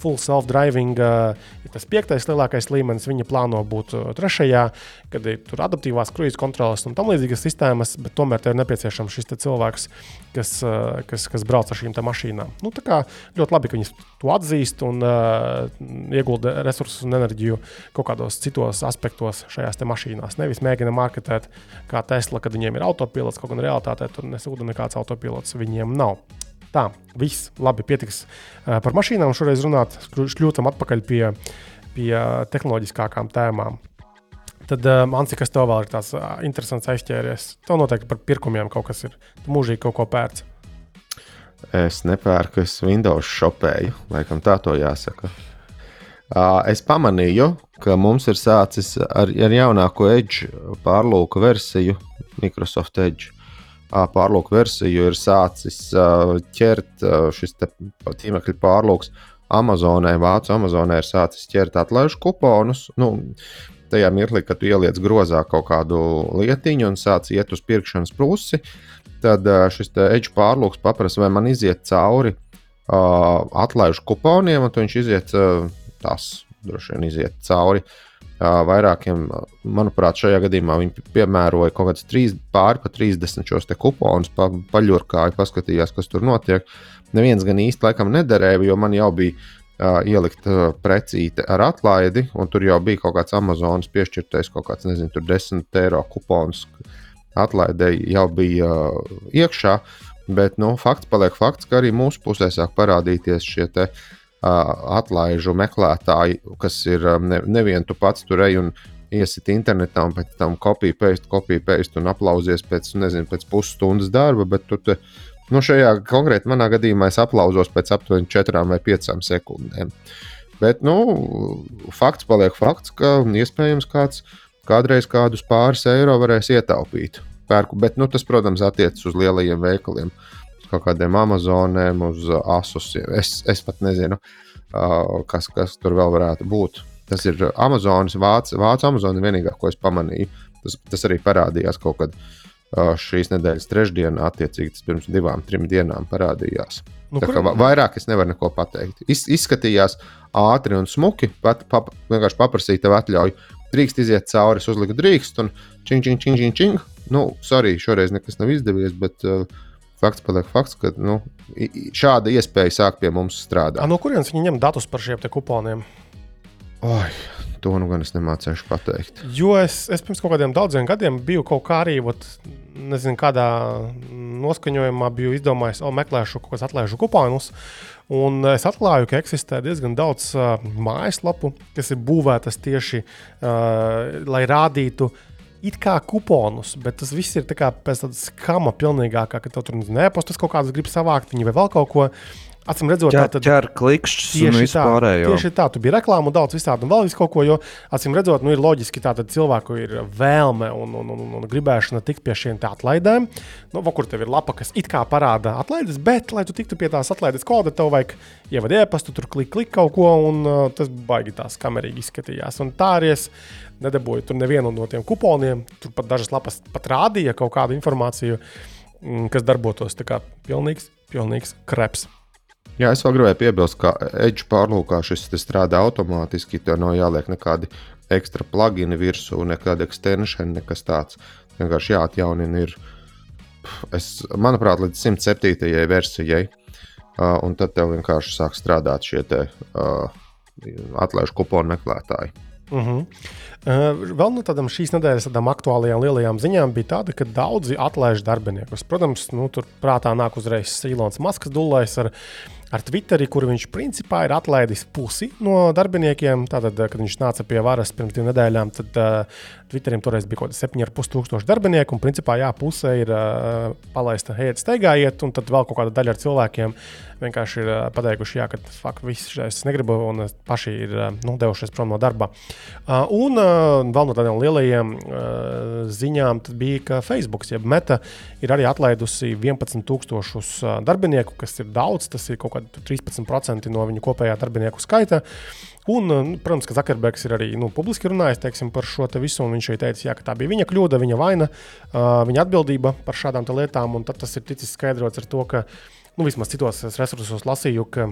full self-driving uh, ir tas piektais lielākais līmenis. Viņi plāno būt uh, trešajā, kad ir tur adaptīvās kruīzes kontrolas un tam līdzīgas sistēmas, bet tomēr ir nepieciešams šis cilvēks, kas, uh, kas, kas brauc ar šīm mašīnām. Nu, ļoti labi, ka viņi to atzīst un uh, iegulda resursus un enerģiju kaut kādos citos aspektos šajās mašīnās. Nevis mēģina marketēt kā Tesla, kad viņiem ir autopilots, kaut gan realitātē tur nesūta nekāds autopilots viņiem nav. Tā, viss labi, pietiks uh, par mašīnām. Šoreiz runāt, šļūtam atpakaļ pie, pie tehnoloģiskākām tēmām. Tad, uh, Ansi, kas tev vēl ir tāds interesants aizķēries? Tev noteikti par pirkumiem kaut kas ir. Tu mūžīgi kaut ko pērci. Es nepērku, es Windows šopēju, laikam tā to jāsaka. Es pamanīju, ka mums ir sācis ar, ar jaunāko Edge pārlūku versiju, Microsoft Edge pārlūku versiju ir sācis ķert šis tīmekļa pārlūks Amazonē, Vācu Amazonē ir sācis ķert atlaižu kuponus. Nu, tajā mirklī, kad ieliec grozā kaut kādu lietiņu un sāc iet uz pirkšanas pusi, tad šis eģu pārlūks paprasa, vai man iziet cauri uh, atlaižu kuponiem, un viņš iziet uh, tās droši vien iziet cauri uh, vairākiem, manuprāt, šajā gadījumā viņi piemēroja kaut kādus trīs, pāri pa 30 šos kuponus, pa, paļurkāja, paskatījās, kas tur notiek. Neviens gan īsti laikam nederēja, jo man jau bija uh, ielikt uh, precīti ar atlaidi, un tur jau bija kaut kāds Amazonas piešķirtais, kaut kāds, nezinu, 10 eiro kupons atlaidēji jau bija uh, iekšā. Bet nu, fakts paliek fakts, ka arī mūsu pusē sāk parādīties šie te, uh, atlaižu meklētāji, kas ir ne, nevien tu pats tur ej un iesit internetā un pēc tam kopiju, paste, kopiju, paste un aplausies pēc, nezinu, pēc pusstundas darba, bet tu te, nu, šajā konkrēti manā gadījumā es aplauzos pēc aptuveni 4 vai 5 sekundēm. Bet, nu, fakts paliek fakts, ka iespējams kāds kādreiz kādus pāris eiro varēs ietaupīt. Pērku, bet, nu, tas, protams, attiecas uz lielajiem veikaliem. Uh, kaut kādiem Amazoniem, uz uh, Asus. Es, es pat nezinu, uh, kas, kas tur vēl varētu būt. Tas ir Amazonas, Vācu, Vācu Amazona vienīgā, ko es pamanīju. Tas, tas arī parādījās kaut kad uh, šīs nedēļas trešdienā, attiecīgi tas pirms divām, trim dienām parādījās. Nu, Tā kā vairāk es nevaru neko pateikt. Iz, izskatījās ātri un smuki. Pat, pap, vienkārši paprasīja tev atļauju. Drīkst iziet cauri, es uzliku drīkst, un čing, čing, čing, čing, čing. Nu, sorry, šoreiz nekas nav izdevies, bet uh, fakts paliek fakts, ka nu, šāda iespēja sāk pie mums strādāt. A, no kurienes viņi ņem datus par šiem kuponiem? Oi, to nu gan es nemācīšu pateikt. Jo es, es pirms kaut kādiem daudziem gadiem biju kaut kā arī, ot, nezinu, kādā noskaņojumā biju izdomājis, o, meklēšu kaut kādus atlaižu kuponus. Un es atklāju, ka eksistē diezgan daudz uh, mājaslapu, kas ir būvētas tieši, uh, lai rādītu uh, it kā kuponus, bet tas viss ir pēc tādas skama pilnīgākā, ka tev tur nepostas kaut kādas grib savākt, viņi vai vēl kaut ko. Acīm redzot, tā tad ir klikšķis tieši tā. Tieši tā, tu biji reklāmu daudz visādi un vēl vis kaut ko, jo acīm redzot, nu, ir loģiski tā, tad cilvēku ir vēlme un, un, un, un gribēšana tikt pie šiem atlaidēm. Nu, kur tev ir lapa, kas it kā parāda atlaides, bet, lai tu tiktu pie tās atlaides koda, tev vajag ievadīt e-pastu, tur klik, klik kaut ko, un uh, tas baigi tās kamerīgi izskatījās. Un tā arī es nedabūju tur nevienu no tiem kuponiem. Tur pat dažas lapas pat rādīja kaut kādu informāciju, mm, kas darbotos. Tā kā pilnīgs, pilnīgs kreps. Jā, es vēl gribēju piebilst, ka Edge pārlūkā šis strādā automātiski. Tev nav jāliek nekādi ekstra plugini virsū, nekāda extension, nekas tāds. Vienkārši jāatjaunina ir, es, manuprāt, līdz 107. versijai. Uh, un tad tev vienkārši sāk strādāt šie te, uh, atlaižu kuponu meklētāji. Uh -huh. Vēl no tādām šīs nedēļas tādām aktuālajām lielajām ziņām bija tāda, ka daudzi atlaiž darbiniekus. Protams, nu, tur prātā nāk uzreiz Ilons Maskas dulais ar ar Twitteri, kur viņš principā ir atlaidis pusi no darbiniekiem. Tātad, kad viņš nāca pie varas pirms divām nedēļām, tad uh, Twitterim toreiz bija kaut kādi 7,5 tūkstoši darbinieku, un principā jā, puse ir uh, palaista, ejiet, steigājiet, un tad vēl kaut kāda daļa ar cilvēkiem vienkārši ir uh, pateikuši, jā, ka fuck, viss šis negribu, un paši ir uh, nu, devušies prom no darba. Uh, un uh, vēl no tādiem lielajiem uh, ziņām bija, ka Facebook, jeb Meta, ir arī atlaidusi 11,000 darbinieku, kas ir daudz, tas ir kaut kādi 13% no viņa kopējā darbinieku skaita. Un, nu, protams, ka Zakarbergs ir arī nu, publiski runājis teiksim, par šo visu. Viņš arī teica, jā, ka tā bija viņa kļūda, viņa vaina, uh, viņa atbildība par šādām lietām. Un tas ir ticis skaidrots ar to, ka nu, vismaz citos resursos lasīju, ka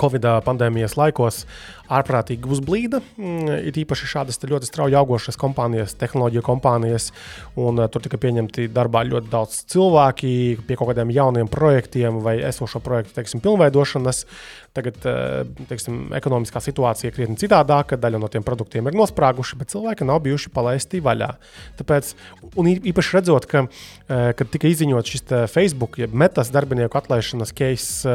Covid pandēmijas laikos ārprātīgi uzblīda. Mm, ir īpaši šādas ļoti strauji augošas kompānijas, tehnoloģiju kompānijas, un uh, tur tika pieņemti darbā ļoti daudz cilvēki pie kaut kādiem jauniem projektiem vai esošo projektu teiksim, pilnveidošanas. Tagad uh, teiksim, ekonomiskā situācija ir krietni citādāka, daļa no tiem produktiem ir nosprāguši, bet cilvēki nav bijuši palaisti vaļā. Tāpēc, un īpaši redzot, ka, uh, kad tika izziņots šis Facebook, jeb metas darbinieku atlaišanas case,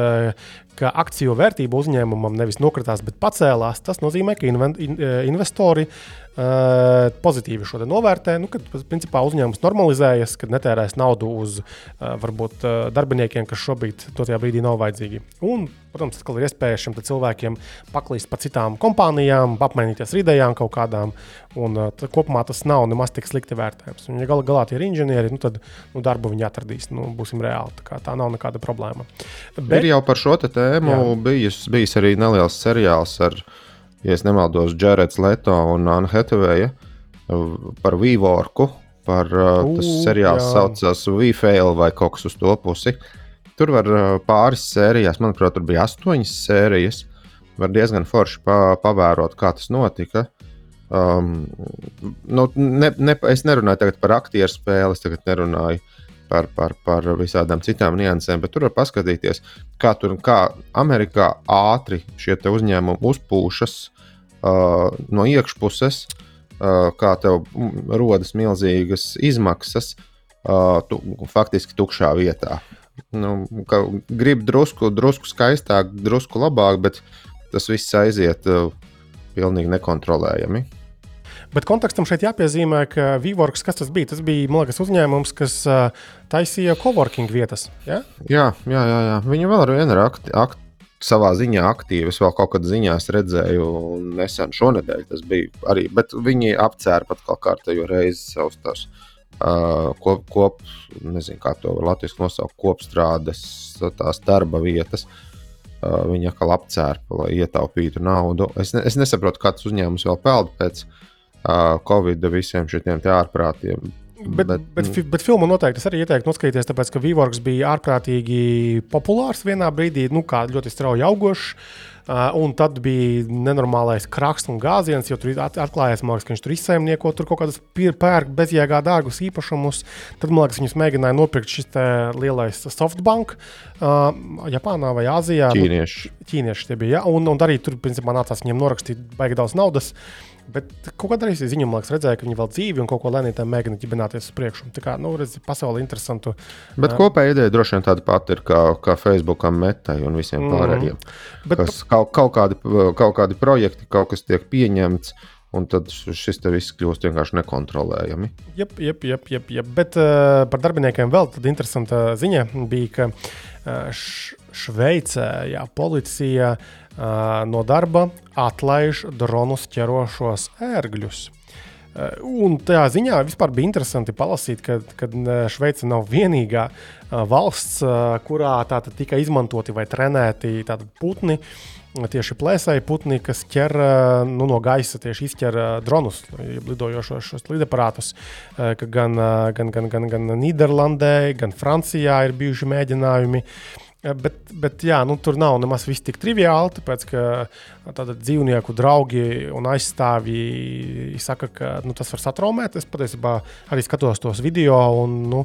ka akciju vērtība uzņēmumam nevis nokritās, bet pacēlās, tas nozīmē, ka investori uh, pozitīvi šo novērtē. Nu, kad principā, uzņēmums normalizējas, kad netērēs naudu uz uh, varbūt uh, darbiniekiem, kas šobrīd tajā brīdī nav vajadzīgi. Un, protams, atkal ir iespēja šiem cilvēkiem paklīst pa citām kompānijām, apmainīties ar idejām kaut kādām. Un, uh, kopumā tas nav nemaz tik slikti vērtējams. Un, ja gal galā tie ir inženieri, nu, tad nu, darbu viņi atradīs. Nu, būsim reāli. Tā, tā nav nekāda problēma. Bet, ir jau par šo tēmu bijis, bijis arī neliels seriāls ar viņa ja nemaldos, Jareds Leto un Anna Hetveja par Vīvorku. Par, uh, tas seriāls jā. saucās VFail vai kaut kas uz to pusi. Tur var uh, pāris sērijas, manuprāt, tur bija astoņas sērijas. Var diezgan forši pa, pavērot, kā tas notika. Um, nu, ne, ne, es nerunāju par aktieru spēli, es tagad nerunāju par, par, par visādām citām niansēm, bet tur var paskatīties, kā tur kā Amerikā ātri šie uzņēmumi uzpūšas uh, no iekšpuses, uh, kā tev rodas milzīgas izmaksas, uh, tu, faktiski tukšā vietā. Nu, Gribu drusku, drusku skaistāk, drusku labāk, bet tas viss aiziet uh, pilnīgi nekontrolējami. Bet kontekstam šeit jāpiezīmē, ka VWorks, kas tas bija? Tas bija liekas, uzņēmums, kas uh, taisīja coworking vietas. Ja? Jā, jā, jā, jā. Viņi vēl ar vienu ir akti, akti, savā ziņā aktīvi. Es vēl kaut kādā ziņā redzēju, nesen šonadēļ tas bija arī. Bet viņi apcēra pat kaut kārtējo reizi savus tās. Uh, kop, kop, nezinu, kā to latviešu nosaukt, kopstrādes, tās darba vietas. Uh, viņi atkal apcēra, lai ietaupītu naudu. Es, ne, es nesaprotu, kāds uzņēmums vēl peld pēc uh, Covid visiem šiem ārprātiem Bet, bet, bet, bet, bet filmu noteikti es arī ieteiktu noskatīties, tāpēc ka Vīvorks bija ārprātīgi populārs vienā brīdī, nu, kā ļoti strauji augošs. Uh, un tad bija nenormālais krāks un gāziens, jo tur atklājās, liekas, ka viņš tur izsaimnieko tur kaut kādus pērk bezjēgā dārgus īpašumus. Tad, man liekas, viņus mēģināja nopirkt šis lielais softbank uh, Japānā vai Āzijā. Ķīnieši. Nu, ķīnieši tie bija, ja? un, un arī tur, principā, nācās viņiem norakstīt baigi daudz naudas. Uh, Bet kaut kādā reizē ziņā, man liekas, redzēja, ka viņi vēl dzīvi un kaut ko lēnām mēģina ģibināties uz priekšu. Tā kā, nu, redz, pasauli interesantu. Bet uh, kopējā ideja droši vien tāda pati ir kā, kā Facebookam, Metai un visiem mm, pārējiem. Bet, kas, kaut, kaut, kādi, kaut kādi projekti, kaut kas tiek pieņemts. Un tad šis te viss kļūst vienkārši nekontrolējami. Jā, jā, jā, jā, jā. bet uh, par darbiniekiem vēl tāda interesanta ziņa bija, ka uh, Šveicē jā, policija uh, no darba atlaiž dronus ķerošos ērgļus. Un tajā ziņā vispār bija interesanti palasīt, ka, ka Šveice nav vienīgā valsts, kurā tika izmantoti vai trenēti putni. Tieši plēsēji putni, kas ķer nu, no gaisa, tieši izķer dronus, lidojošos šos lidaparātus. Gan, gan, gan, gan, gan Nīderlandē, gan Francijā ir bijuši mēģinājumi. Uh, Bet, bet jā, nu, tur nav nemaz viss tik triviāli, tāpēc ka dzīvnieku draugi un aizstāvji saka, ka nu, tas var satraumēt. Es patiesībā arī skatos tos video. Un, nu,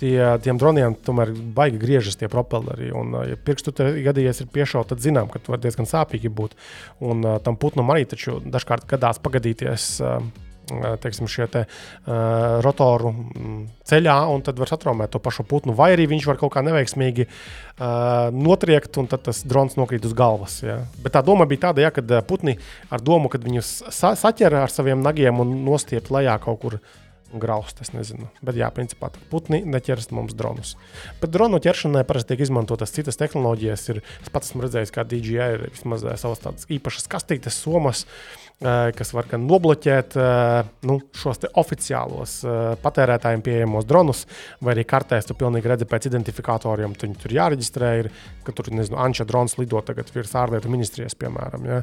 tie, tiem droniem tomēr baigi griežas tie propelleri. Un, ja pirkstu gadījies ir piešauts, tad zinām, ka tas var diezgan sāpīgi būt. Un uh, tam putnam arī taču dažkārt gadās pagadīties. Uh, teiksim, šie te, uh, rotoru ceļā, un tad var satraumēt to pašu putnu. Vai arī viņš var kaut kā neveiksmīgi uh, notriekt, un tad tas drons nokrīt uz galvas. Ja. Bet tā doma bija tāda, ja, ka putni ar domu, ka viņus sa saķer ar saviem nagiem un nostiept lejā kaut kur graust. Es nezinu. Bet, jā, principā putni neķers mums dronus. Bet dronu ķeršanai parasti tiek izmantotas citas tehnoloģijas. Ir, es pats esmu redzējis, kā DJI ir vismaz savas tādas īpašas kastītes, somas. Uh, kas var gan nobloķēt eh, nu, šos oficiālos eh, patērētājiem pieejamos dronus, vai arī kartēs tu pilnīgi redzi pēc identifikatoriem. Viņi tur jāreģistrē, ir, ka tur nezinu, Anča drons lido tagad virs ārlietu ministrijas, piemēram. Ja.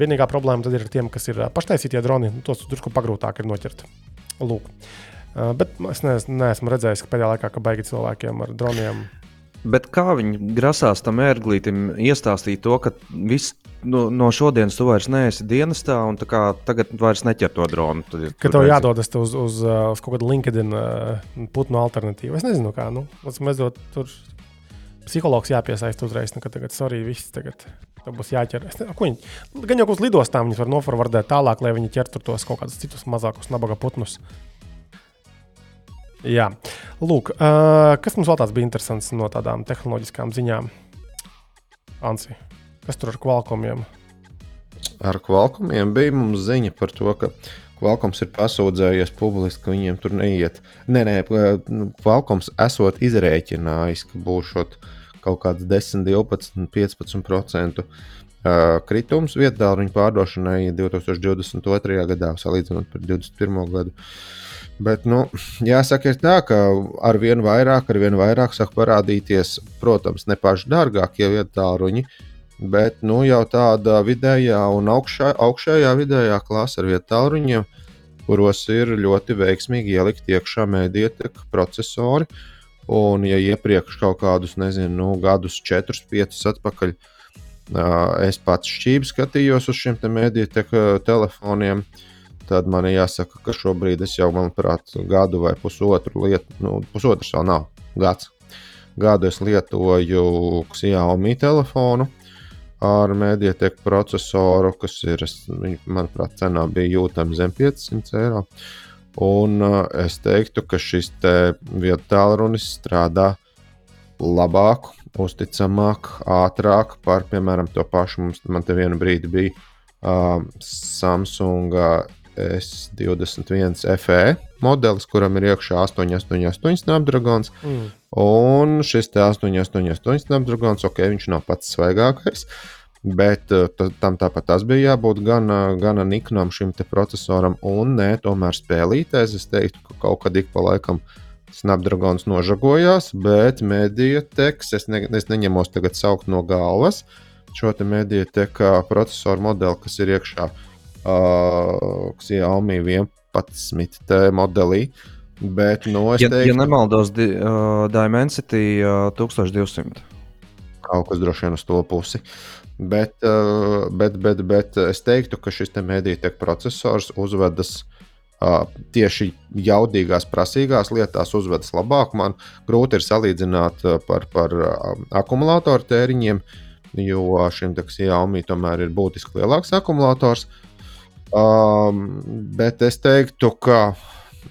Vienīgā problēma tad ir ar tiem, kas ir paštaisītie droni, nu, tos drusku pagrūtāk ir noķert. Lūk. Bet es neesmu redzējis, ka pēdējā laikā ka baigi cilvēkiem ar droniem. Bet kā viņi grasās tam ērglītam iestāstīt to, ka viss no, nu, no šodienas tu vairs neesi dienestā, un tagad vairs neķer to dronu. Tad, ka tev redzi. jādodas uz, uz, uz kaut kādu LinkedIn putnu alternatīvu. Es nezinu, kā. Nu, dod, tur psihologs jāpiesaista uzreiz, nu, ka tagad, sorry, viss tagad. Tā būs jāķer. Es nezinu, ko viņi. Gan jau uz lidostām viņus var noforvardēt tālāk, lai viņi ķertu tos kaut kādus citus mazākus nabaga putnus. Jā, lūk, uh, kas mums vēl tāds bija interesants no tādām tehnoloģiskām ziņām? Ansi. Kas tur ar kvalkomiem? Ar kvalkomiem bija mums ziņa par to, ka Kvalkoms ir pasūdzējies publiski, ka viņiem tur neiet. Nē, nē, Kvalkoms esot izrēķinājis, ka būs kaut kāds 10, 12, 15% kritums vietā viņa pārdošanai 2022. gadā, salīdzinot ar 2021. gadu. Bet, nu, jāsaka, ir tā, ka ar vien vairāk, ar vien vairāk sāk parādīties, protams, ne paši dārgākie vietāluņi, bet nu, jau tāda vidējā un augšā, augšējā vidējā klase ar vietu tālruņiem, kuros ir ļoti veiksmīgi ielikt iekšā mēdietek procesori. Un, ja iepriekš kaut kādus, nezinu, nu, gadus, 4, 5 atpakaļ, es pats šķīvi skatījos uz šiem te mēdietek telefoniem, tad man jāsaka, ka šobrīd es jau, manuprāt, gadu vai pusotru lietu, nu, pusotrs vēl nav gads. Gadu es lietoju Xiaomi telefonu, ar mēdieteku procesoru, kas ir, manuprāt, cenā bija jūtama zem 500 eiro. Un es teiktu, ka šis te vietu tālrunis strādā labāk, uzticamāk, ātrāk par, piemēram, to pašu. Mums, man te vienu brīdi bija uh, Samsung S21 FE modelis, kuram ir iekšā 888 Snapdragons. Mm. Un šis 888 Snapdragons, ok, viņš nav pats svaigākais. Bet tam tāpat tas bija jābūt gan, gan niknam šim procesoram, un nē, tomēr spēlītēs. Es teiktu, ka kaut kad ik pa laikam Snapdragons nožagojās, bet mediateks, es, ne, es neņemos tagad saukt no galvas šo mediateka procesoru modeli, kas ir iekšā uh, Xiaomi 11 modelī. Bet, nu, ja, teiktu, ja nemaldos, di, uh, Dimensity uh, 1200. Kaut kas droši vien uz to pusi. Bet, uh, bet, bet, bet es teiktu, ka šis te medītek processors uzvedas uh, tieši jaudīgās, prasīgās lietās, uzvedas labāk. Man grūti ir salīdzināt par, par akumulātoru tēriņiem, jo šim Xiaomi tomēr ir būtiski lielāks akumulators. Um, bet es teiktu, ka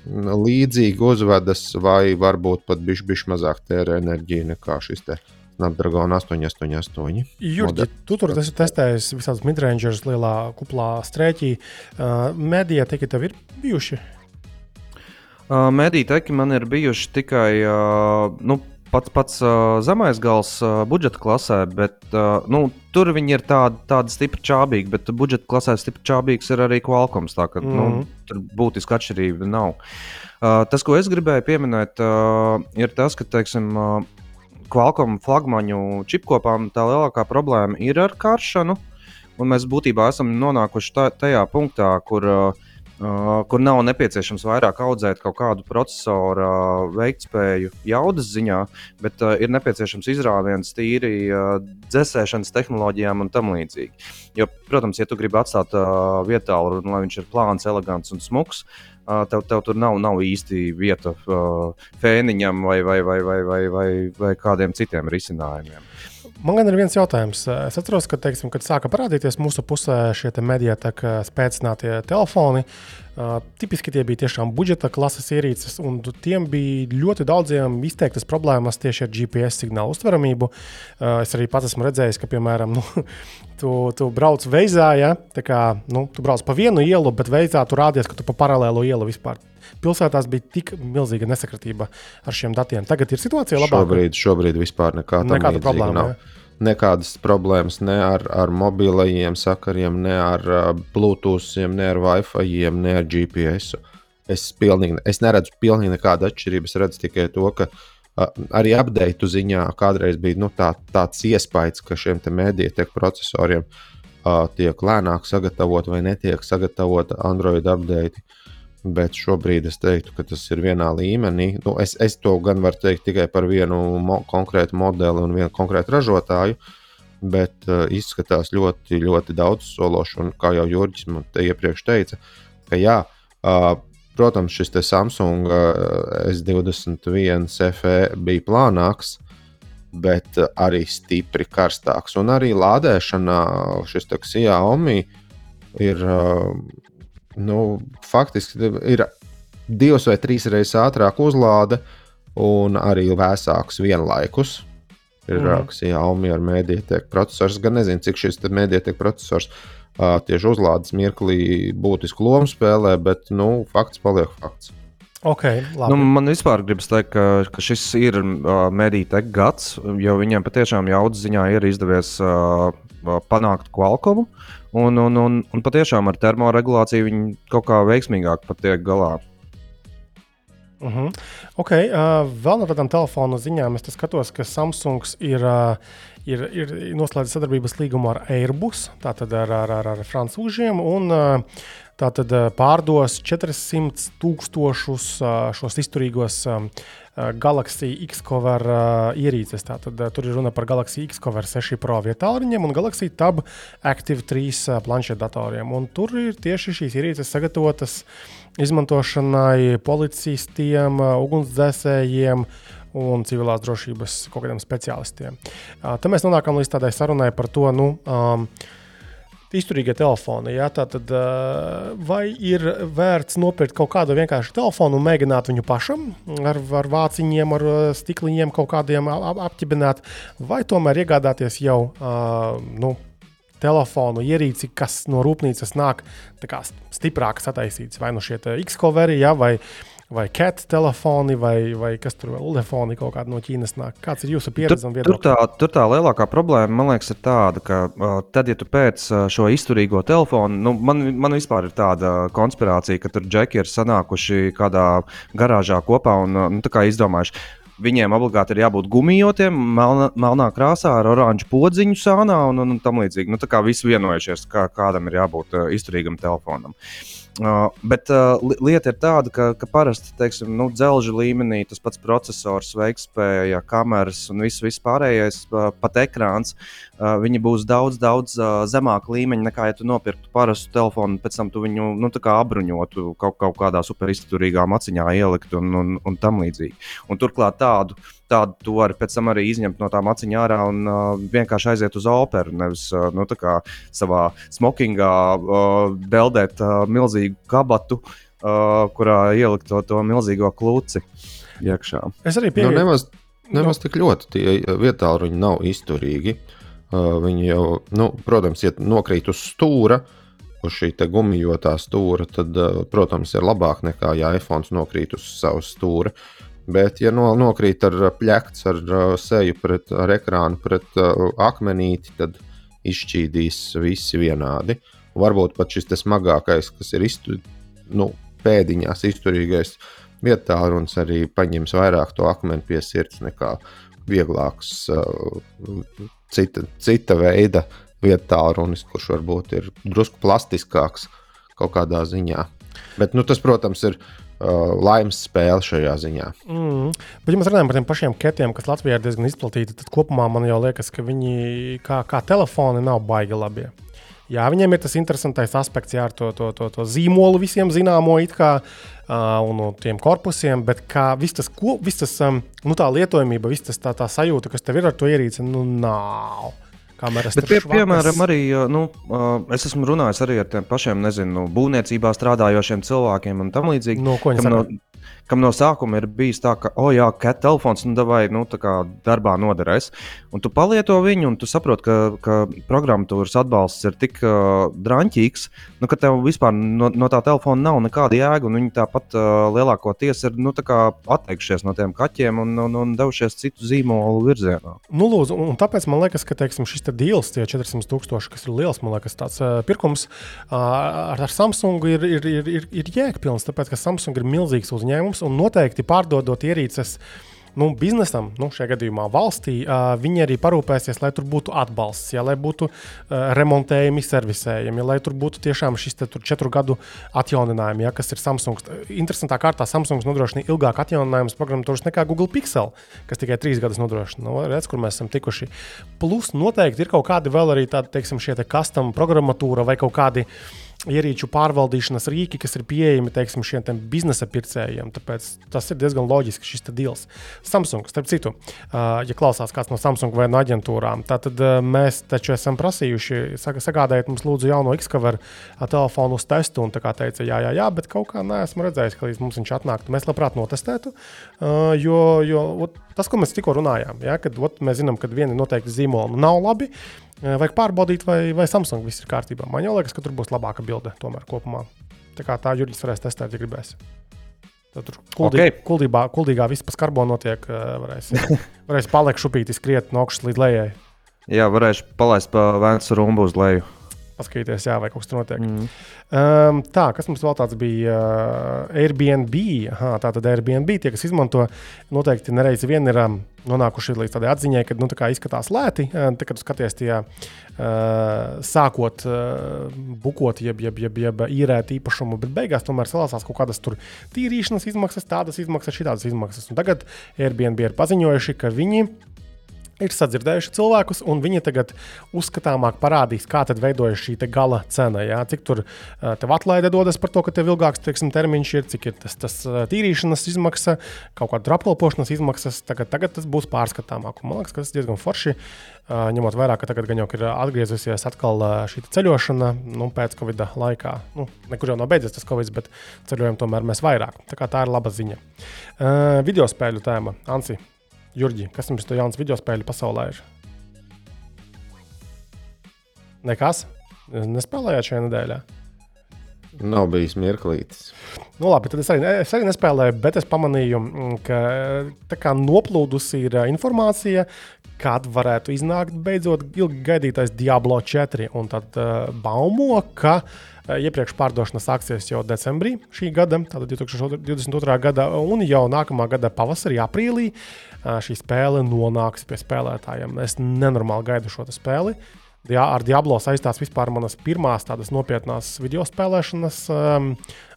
līdzīgi uzvedas, vai varbūt pat bišķi biš mazāk tērē enerģiju nekā šis te Snapdragon 888. Jurgi, tu tur esi testējis visādus midrangerus lielā kuplā strēķī. Uh, Medijā teki tev ir bijuši? Uh, Mediju teki man ir bijuši tikai uh, nu, pats pats uh, zemais gals uh, budžeta klasē, bet uh, nu, tur viņi ir tādi, tādi stipri čābīgi, bet budžeta klasē stipri čābīgs ir arī Qualcomm. Tā ka mm. nu, mhm. tur būtiska atšķirība nav. Uh, tas, ko es gribēju pieminēt, uh, ir tas, ka teiksim, uh, Qualcomm flagmaņu čipkopām tā lielākā problēma ir ar karšanu. Mēs būtībā esam nonākuši tā, tajā punktā, kur uh, Uh, kur nav nepieciešams vairāk audzēt kaut kādu procesoru uh, veiktspēju jaudas ziņā, bet uh, ir nepieciešams izrāviens tīri uh, dzēsēšanas tehnoloģijām un tam līdzīgi. Jo, protams, ja tu gribi atstāt uh, vietā, lai viņš ir plāns, elegants un smuks, uh, tev, tev tur nav, nav īsti vieta fēniņam vai, vai, vai, vai, vai, vai, vai kādiem citiem risinājumiem. Man gan ir viens jautājums. Es atceros, ka, teiksim, kad sāka parādīties mūsu pusē šie te mediāteka spēcinātie telefoni, Uh, tipiski tie bija tiešām budžeta klases ierīces, un tiem bija ļoti daudziem izteiktas problēmas tieši ar GPS signālu uztveramību. Uh, es arī pats esmu redzējis, ka, piemēram, nu, tu, tu brauc veizā, ja kā, nu, tu brauc pa vienu ielu, bet veizā tu rādies, ka tu pa paralēlo ielu vispār. Pilsētās bija tik milzīga nesakritība ar šiem datiem. Tagad ir situācija labāka. Šobrīd, šobrīd vispār nekā nekāda problēma. Nav. Ja? nekādas problēmas ne ar, ar mobilajiem sakariem, ne ar uh, Bluetooth, ne ar Wi-Fi, ne ar GPS. Es, pilnīgi, es neredzu pilnīgi nekādu atšķirību. Es redzu tikai to, ka uh, arī update ziņā kādreiz bija nu, tā, tāds iespējas, ka šiem mēdīju procesoriem uh, tiek lēnāk sagatavot vai netiek sagatavot Android update. Bet šobrīd es teiktu, ka tas ir vienā līmenī. Nu, es, es to gan varu teikt tikai par vienu mo konkrētu modeli un vienu konkrētu ražotāju, bet uh, izskatās ļoti, ļoti daudz sološu. Un kā jau Jurģis man te iepriekš teica, ka jā, uh, protams, šis Samsung uh, S21 FE bija plānāks, bet arī stipri karstāks. Un arī lādēšanā šis Xiaomi ir. Uh, nu, faktiski ir divas vai trīs reizes ātrāk uzlāde un arī vēsāks vienlaikus. Ir mm. Xiaomi ar mēdīteku procesoru. Gan nezinu, cik šis mēdīteku procesors uh, tieši uzlādes mirklī būtisku lomu spēlē, bet nu, fakts paliek fakts. Okay, labi. nu, man vispār gribas teikt, ka, ka šis ir uh, mediju gads, jo viņiem patiešām jaudas ziņā ir izdevies uh, panākt kvalkomu. Un, un, un, un patiešām ar termoregulāciju viņi kaut kā veiksmīgāk tiek galā. Uh mhm. -huh. okay, uh, vēl no tādām telefonu ziņām es skatos, ka Samsung ir, uh, ir, ir noslēdzis sadarbības līgumu ar Airbus, tātad ar, ar, ar, ar francūžiem. Un, Tātad pārdos 400 tūkstošus šos izturīgos Galaxy X-Cover ierīces. Tātad tur ir runa par Galaxy X-Cover 6 Pro vietāluņiem un Galaxy Tab Active 3 planšetdatoriem. Un tur ir tieši šīs ierīces sagatavotas izmantošanai policistiem, ugunsdzēsējiem un civilās drošības kaut kādiem speciālistiem. Tad mēs nonākam līdz tādai sarunai par to, nu, um, izturīgie telefoni. Ja? Tātad, vai ir vērts nopirkt kaut kādu vienkāršu telefonu un mēģināt viņu pašam ar, ar vāciņiem, ar stikliņiem kaut kādiem apķibināt, vai tomēr iegādāties jau nu, telefonu ierīci, kas no rūpnīcas nāk stiprāk sataisīts, vai nu šie X-coveri, ja, vai vai cat telefoni, vai, vai kas tur vēl telefoni kaut kāda no Ķīnas nāk. Kāds ir jūsu pieredze un viedoklis? Tur, tā, tur tā lielākā problēma, man liekas, ir tāda, ka uh, tad, ja tu pēc uh, šo izturīgo telefonu, nu, man, man vispār ir tāda konspirācija, ka tur džeki ir sanākuši kādā garāžā kopā un uh, nu, izdomājuši. Viņiem obligāti ir jābūt gumijotiem, melna, melnā krāsā, ar oranžu podziņu sānā un, un, un tam līdzīgi. Nu, tā kā visi vienojušies, kā kādam ir jābūt uh, izturīgam telefonam. Uh, Uh, bet uh, lieta ir tāda, ka, ka parasti teiksim, nu, dzelža līmenī tas pats processors, veiktspēja, kameras un viss, viss pārējais, uh, pat ekrāns, uh, viņi būs daudz, daudz uh, zemāka līmeņa nekā, ja tu nopirktu parastu telefonu, pēc tam tu viņu nu, apbruņotu kaut, kaut kādā superizturīgā maciņā ielikt un, un, un tam līdzīgi. Un turklāt tādu tādu tu vari pēc tam arī izņemt no tā maciņa ārā un uh, vienkārši aiziet uz operu. Nevis uh, nu, savā smokingā uh, beldēt uh, milzīgu kabatu, uh, kurā ielikt to, to milzīgo kluci iekšā. Es arī pieņemu. Nu, nemaz, nemaz tik ļoti tie vietā viņi nav izturīgi. Uh, viņi jau, nu, protams, ja nokrīt uz stūra, uz šī gumijotā stūra, tad, uh, protams, ir labāk nekā ja iPhone nokrīt uz savas stūra. Uh, Bet, ja no, nokrīt ar pļakts, ar uh, seju pret ar ekrānu, pret uh, akmenīti, tad izšķīdīs visi vienādi. Varbūt pat šis smagākais, kas ir iztu, nu, pēdiņās izturīgais vietā, runas arī paņems vairāk to akmeni pie sirds nekā vieglāks, uh, cita, cita veida vietā, runas, kurš varbūt ir drusku plastiskāks kaut kādā ziņā. Bet, nu, tas, protams, ir uh, laimes spēle šajā ziņā. Mm. Bet, ja mēs runājam par tiem pašiem ketiem, kas Latvijā ir diezgan izplatīti, tad kopumā man jau liekas, ka viņi kā, kā telefoni nav baigi labi. Jā, viņiem ir tas interesantais aspekts, jā, ar to, to, to, to zīmolu visiem zināmo, kā, uh, un tiem korpusiem, bet kā viss tas, ko, viss tas um, nu, tā lietojamība, viss tas tā, tā sajūta, kas tev ir ar to ierīci, nu, nav. kameras. Bet, pie, švakas. piemēram, arī nu, es esmu runājis arī ar tiem pašiem, nezinu, būvniecībā strādājošiem cilvēkiem un tam līdzīgi. No kam no, kam no sākuma ir bijis tā, ka, oh, jā, cat telefons, nu, vai nu, tā kā darbā noderēs. Un tu palieto viņu, un tu saproti, ka, ka programmatūras atbalsts ir tik uh, drāmīgs, nu, ka tev vispār no, no tā telefona nav nekāda jēga. Viņi tāpat uh, lielākoties ir nu, atteikušies no tiem kaķiem un, un, un devušies citu zīmolu virzienā. Nu, lūdzu, un tāpēc man liekas, ka teiksim, šis te deals, tie 400 tūkstoši, kas ir liels, man liekas, tāds uh, pirkums uh, ar, ar Samsung ir, ir, ir, ir, ir jēgpilns. Tāpēc, ka Samsung ir milzīgs uzņēmums un noteikti pārdodot ierīces. Nu, biznesam, nu, šajā gadījumā valstī, uh, viņi arī parūpēsies, lai tur būtu atbalsts, ja, lai būtu uh, remontējumi, servisējumi, lai tur būtu tiešām šis te, četru gadu atjauninājumi, ja, kas ir Samsung. Interesantā kārtā Samsung nodrošina ilgāku atjauninājumu programmatūras nekā Google Pixel, kas tikai trīs gadus nodrošina. Nu, redz, kur mēs esam tikuši. Plus, noteikti ir kaut kādi vēl arī tādi, teiksim, šie te custom programmatūra vai kaut kādi ierīču pārvaldīšanas rīki, kas ir pieejami teiksim, šiem biznesa pircējiem. Tāpēc tas ir diezgan loģiski šis deals. Samsung, starp citu, ja klausās kāds no Samsung vai no aģentūrām, tad mēs taču esam prasījuši, sagādājiet mums lūdzu jauno Xcover telefonu uz testu. Un tā kā teica, jā, jā, jā, bet kaut kā neesmu redzējis, ka līdz mums viņš atnāktu. Mēs labprāt notestētu, jo, jo tas, ko mēs tikko runājām, ja, kad ot, mēs zinām, ka vieni noteikti zīmoli nav labi. Uh, Vajag pārbaudīt, vai, vai Samsung viss ir kārtībā. Man jau liekas, ka tur būs labāka bilde tomēr kopumā. Tā kā tā Jurijs varēs testēt, ja gribēs. Tad tur kuldī, Ok. okay. kuldībā, kuldīgā viss pa skarbo notiek. uh, Varēs, varēs palikt šupīti, skriet no augšas līdz lejai. Jā, varēšu palaist pa vēcu rumbu uz leju. Paskatīties, jā, vai kaut kas tur notiek. Mm. Um, tā, kas mums vēl tāds bija? Uh, Airbnb. Aha, tā tad Airbnb tie, kas izmanto, noteikti nereiz vien ir um, nonākuši līdz tādai atziņai, ka nu, tā izskatās lēti. Uh, tad, kad skaties tajā, uh, sākot uh, bukot, jeb, jeb, jeb, jeb īrēt īpašumu, bet beigās tomēr salāsās kaut kādas tur tīrīšanas izmaksas, tādas izmaksas, šitādas izmaksas. Un tagad Airbnb ir paziņojuši, ka viņi ir sadzirdējuši cilvēkus, un viņi tagad uzskatāmāk parādīs, kā tad veidojas šī gala cena. Jā? Cik tur tev atlaide dodas par to, ka tev ilgāks teiksim, termiņš ir, cik ir tas, tas tīrīšanas izmaksa, kaut kāda apkalpošanas izmaksas. Tagad, tagad tas būs pārskatāmāk. Man liekas, ka tas ir diezgan forši. Ņemot vērā, ka tagad gan jau ir atgriezusies atkal šī ceļošana nu, pēc Covid laikā. Nu, nekur jau nav beidzies tas Covid, bet ceļojam tomēr mēs vairāk. Tā, tā ir laba ziņa. Video spēļu tēma, Ansi. Jurģi, kas jums to jauns video spēļu pasaulē ir? Nekas? Nespēlējāt šajā nedēļā. Nav bijis mirklītis. Nu, labi, tad es arī, es arī nespēlēju, bet es pamanīju, mm, ka kā noplūdusi ir ā, informācija, kad varētu iznākt beidzot ilgi gaidītais Diablo 4. Un tad uh, baumo, ka uh, iepriekš pārdošana sāksies jau decembrī šī gada, tātad 2022. gada, un jau nākamā gada pavasarī, aprīlī uh, šī spēle nonāks pie spēlētājiem. Es nenormāli gaidu šo spēli. Ar Diablo saistās vispār manas pirmās tādas nopietnās video spēlēšanas um,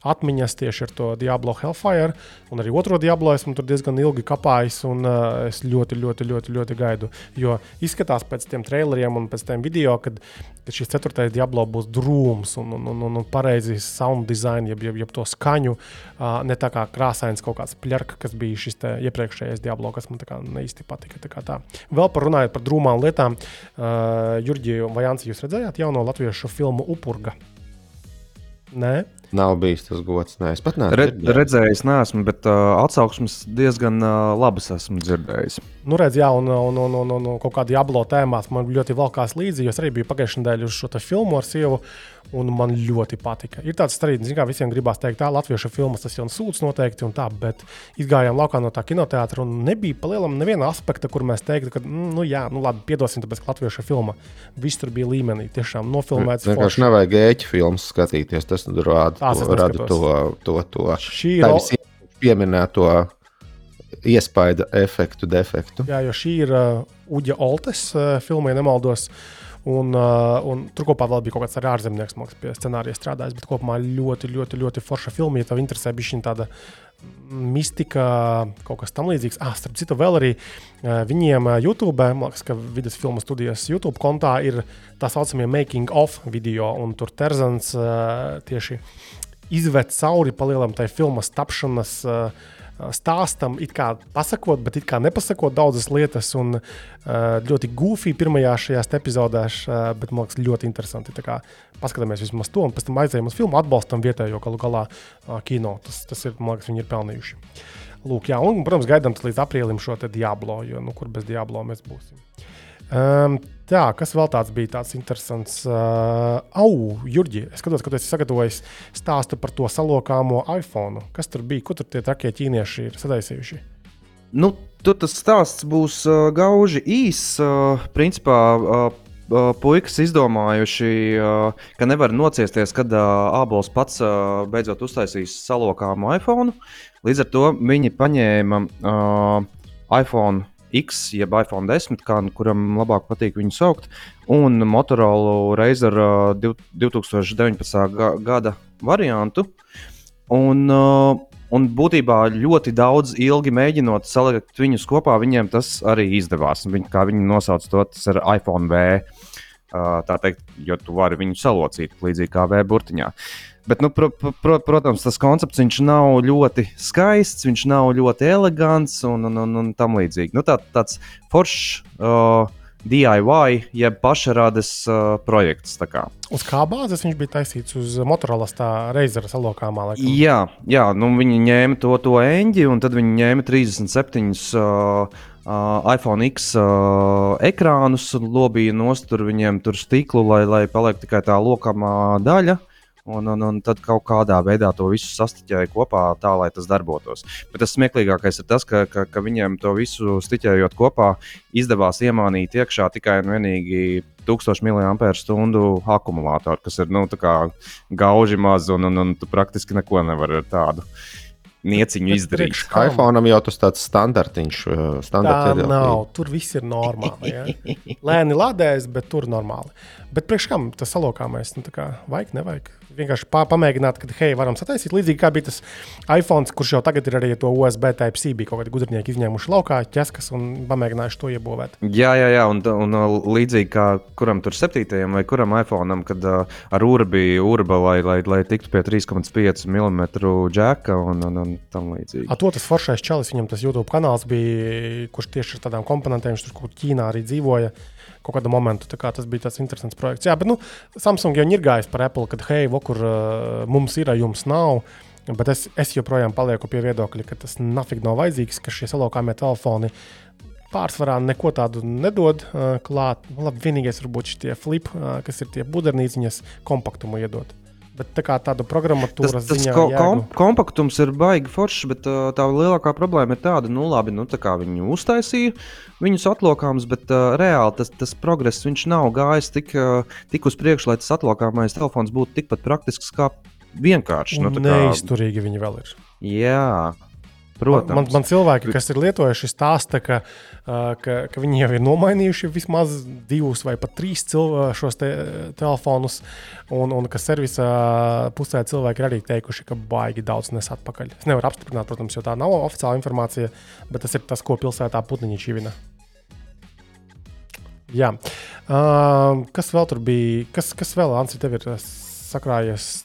atmiņas tieši ar to Diablo Hellfire. Un arī otro Diablo esmu tur diezgan ilgi kapājis, un uh, es ļoti, ļoti, ļoti, ļoti gaidu. Jo izskatās pēc tiem traileriem un pēc tiem video, kad, kad šis ceturtais Diablo būs drūms un, un, un, un, un pareizi sound design, jeb, jeb, jeb to skaņu. Uh, ne tā kā krāsains kaut kāds pļarka, kas bija šis iepriekšējais Diablo, kas man tā kā ne īsti patika. Tā kā tā. Vēl par runājot par drūmām lietām, uh, Jurģi vai Jānis, jūs redzējāt jauno latviešu filmu Upurga? Nē, Nav bijis tas gods. Nē, es pat neesmu. Red, dzirdējis. redzējis, neesmu, bet uh, atsauksmes diezgan uh, labas esmu dzirdējis. Nu, redz, jā, un, un, un, un, un, kaut kādā jablo tēmās man ļoti valkās līdzi. jo Es arī biju pagājušajā nedēļā uz šo filmu ar sievu, un man ļoti patika. Ir tāds strīds, kā visiem gribās teikt, tā latviešu filmas, tas jau sūds noteikti, un tā, bet izgājām laukā no tā kinoteātra, un nebija palielam neviena aspekta, kur mēs teiktu, ka, mm, nu, jā, nu, labi, piedosim, tāpēc, ka latviešu filma viss tur bija līmenī, tiešām nofilmēts. Vienkārši nevajag gēķu filmas skatīties. Tas nu rāda, Tās to, rada to, to, to, Šī ir pieminēto iespaidu efektu, defektu. Jā, jo šī ir uh, Uģa Oltes uh, filma, ja nemaldos. Un, uh, un tur kopā vēl bija kaut kāds ārzemnieks, kas pie scenārija strādājis. Bet kopumā ļoti, ļoti, ļoti forša filma. Ja tev interesē, bija šī tāda mistika, kaut kas tamlīdzīgs. Ah, starp citu, vēl arī uh, viņiem uh, YouTube, liekas, ka vidus filmu studijas YouTube kontā ir tā saucamie making of video. Un tur Terzans uh, tieši izved cauri palielam tai filmas tapšanas. Stāstam, it kā pasakot, bet it kā nepasakot daudzas lietas. Un ļoti gūfī pirmajā šajās epizodēs, bet man liekas, ļoti interesanti. Tā kā paskatāmies vismaz to, un pēc tam aizējām uz filmu, atbalstam vietējo galu galā kino. Tas, tas ir, man liekas, viņi ir pelnījuši. Lūk, jā, un, protams, gaidām līdz aprīlim šo Diablo, jo nu, kur bez Diablo mēs būsim. Um, tā, kas vēl tāds bija tāds interesants? Uh, au, Jurģi, es skatos, ka tu esi sagatavojis stāstu par to salokāmo iPhone. Kas tur bija? Ko tur tie trakie ķīnieši ir sadaisījuši? Nu, tur tas stāsts būs uh, gauži īss. Uh, principā, uh, puikas izdomājuši, ka nevar nociesties, kad Ābols pats beidzot uztaisīs salokāmu iPhone. Līdz ar to viņi paņēma iPhone X, jeb iPhone 10, kā, kuram labāk patīk viņu saukt, un Motorola Razer 2019. gada variantu. Un, uh, un būtībā ļoti daudz ilgi mēģinot salikt viņus kopā, viņiem tas arī izdevās. Viņi, kā viņi nosauc to, tas ir iPhone V. Uh, tā teikt, jo tu vari viņu salocīt līdzīgi kā V burtiņā. Uh, Bet, nu, pro, pro, protams, tas koncepts nav ļoti skaists, viņš nav ļoti elegants un, un, un, un tam līdzīgi. Nu, tā, tāds foršs uh, DIY, jeb pašrādes uh, projekts. Kā. Uz kā bāzes viņš bija taisīts? Uz Motorola reizes salokāmā. Laikam. Jā, jā nu, viņi ņēma to, to eņģi, un tad viņi ņēma 37. Uh, Uh, iPhone X uh, ekrānus, lobīja nostur viņiem tur stiklu, lai, lai paliek tikai tā lokamā daļa. Uh, Un, un, un tad kaut kādā veidā to visu sastiķēja kopā, tā lai tas darbotos. Bet tas smieklīgākais ir tas, ka, ka, ka viņiem to visu stiķējot kopā, izdevās iemānīt iekšā tikai un vienīgi 1000 mAh akumulātoru, kas ir nu, gauži maz, un, un, un tu praktiski neko nevari ar tādu nieciņu izdarīt. iPhone jau tas tāds standartiņš. Tā nav, tur viss ir normāli. Ja? Lēni lādējas, bet tur normāli. Bet priekš kam tas salokāmais? Nu, vajag, nevajag vienkārši pamēģināt, ka, hei, varam sataisīt. Līdzīgi kā bija tas iPhone, kurš jau tagad ir arī to USB Type-C, bija kaut kādi gudrinieki izņēmuši laukā ķeskas un pamēģinājuši to iebūvēt. Jā, jā, jā un, un līdzīgi kā kuram tur septītajam vai kuram iPhone, kad uh, ar urbu bija urba, lai, lai, lai tiktu pie 3,5 mm džeka un, un, un tam līdzīgi. A, to tas foršais čalis, viņam tas YouTube kanāls bija, kurš tieši ar tādām komponentēm, viņš tur Ķīnā arī dzīvoja kaut kādu momentu. Kā tas bija tāds interesants projekts. Jā, bet nu, Samsung jau ir gājis par Apple, kad hei, vokur uh, mums ir, jums nav. Bet es, es joprojām palieku pie viedokļa, ka tas nafig nav vajadzīgs, ka šie salokāmie telefoni pārsvarā neko tādu nedod uh, klāt. Nu, labi, vienīgais varbūt šie flip, uh, kas ir tie budernīciņas, kompaktumu iedod. Bet tā kā tāda programmatūra tas, tas ziņā, ko, kom, kompaktums ir baigi foršs, bet uh, tā lielākā problēma ir tāda, nu labi, nu, tā kā viņi uztaisīja viņus atlokāms, bet uh, reāli tas, tas progress nav gājis tik, uh, tik uz priekšu, lai tas atlokāmais telefons būtu tikpat praktisks kā vienkārši. Nu, kā... Neizturīgi viņi vēl ir. Jā. Protams. Man, man cilvēki, kas ir lietojuši, stāsta, ka, uh, ka, ka viņi jau ir nomainījuši vismaz divus vai pat trīs šos te, telefonus, un, un ka servisā pusē cilvēki ir arī teikuši, ka baigi daudz nes atpakaļ. Es nevaru apstiprināt, protams, jo tā nav oficiāla informācija, bet tas ir tas, ko pilsētā putniņi čivina. Jā. Uh, kas vēl tur bija? Kas, kas vēl, Ansi, tev ir sakrājies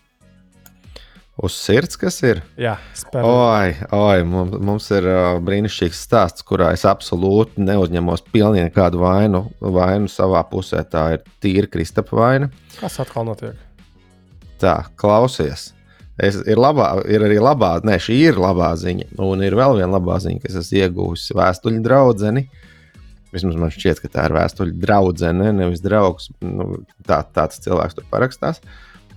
Uz sirds, kas ir? Jā, spēlē. Oi, oi, mums, mums ir uh, brīnišķīgs stāsts, kurā es absolūti neuzņemos pilnīgi nekādu vainu, vainu savā pusē. Tā ir tīra Kristapa vaina. Kas atkal notiek? Tā, klausies. Es, ir, labā, ir arī labā, ne, šī ir labā ziņa. Un ir vēl viena labā ziņa, kas esmu iegūmis vēstuļu draugu. Vismaz man šķiet, ka tā ir vēstuļu draudzene, nevis draugs. Nu, tā, tāds cilvēks tur parakstās.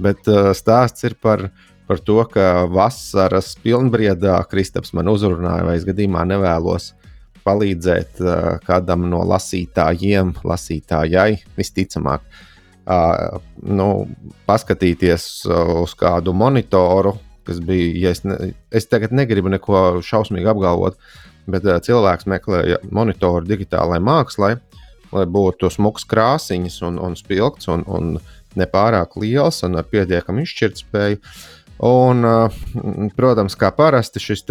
Bet uh, stāsts ir par viņa par to, ka vasaras pilnbriedā Kristaps man uzrunāja, vai es gadījumā nevēlos palīdzēt uh, kādam no lasītājiem, lasītājai, visticamāk, uh, nu, paskatīties uz kādu monitoru, kas bija, ja es, ne, es tagad negribu neko šausmīgi apgalvot, bet uh, cilvēks meklēja monitoru digitālajai mākslai, lai būtu smuks krāsiņas un, un spilgts un, un nepārāk liels un ar pietiekamu izšķirtspēju. Uh, Un, eh, protams, kā parasti šis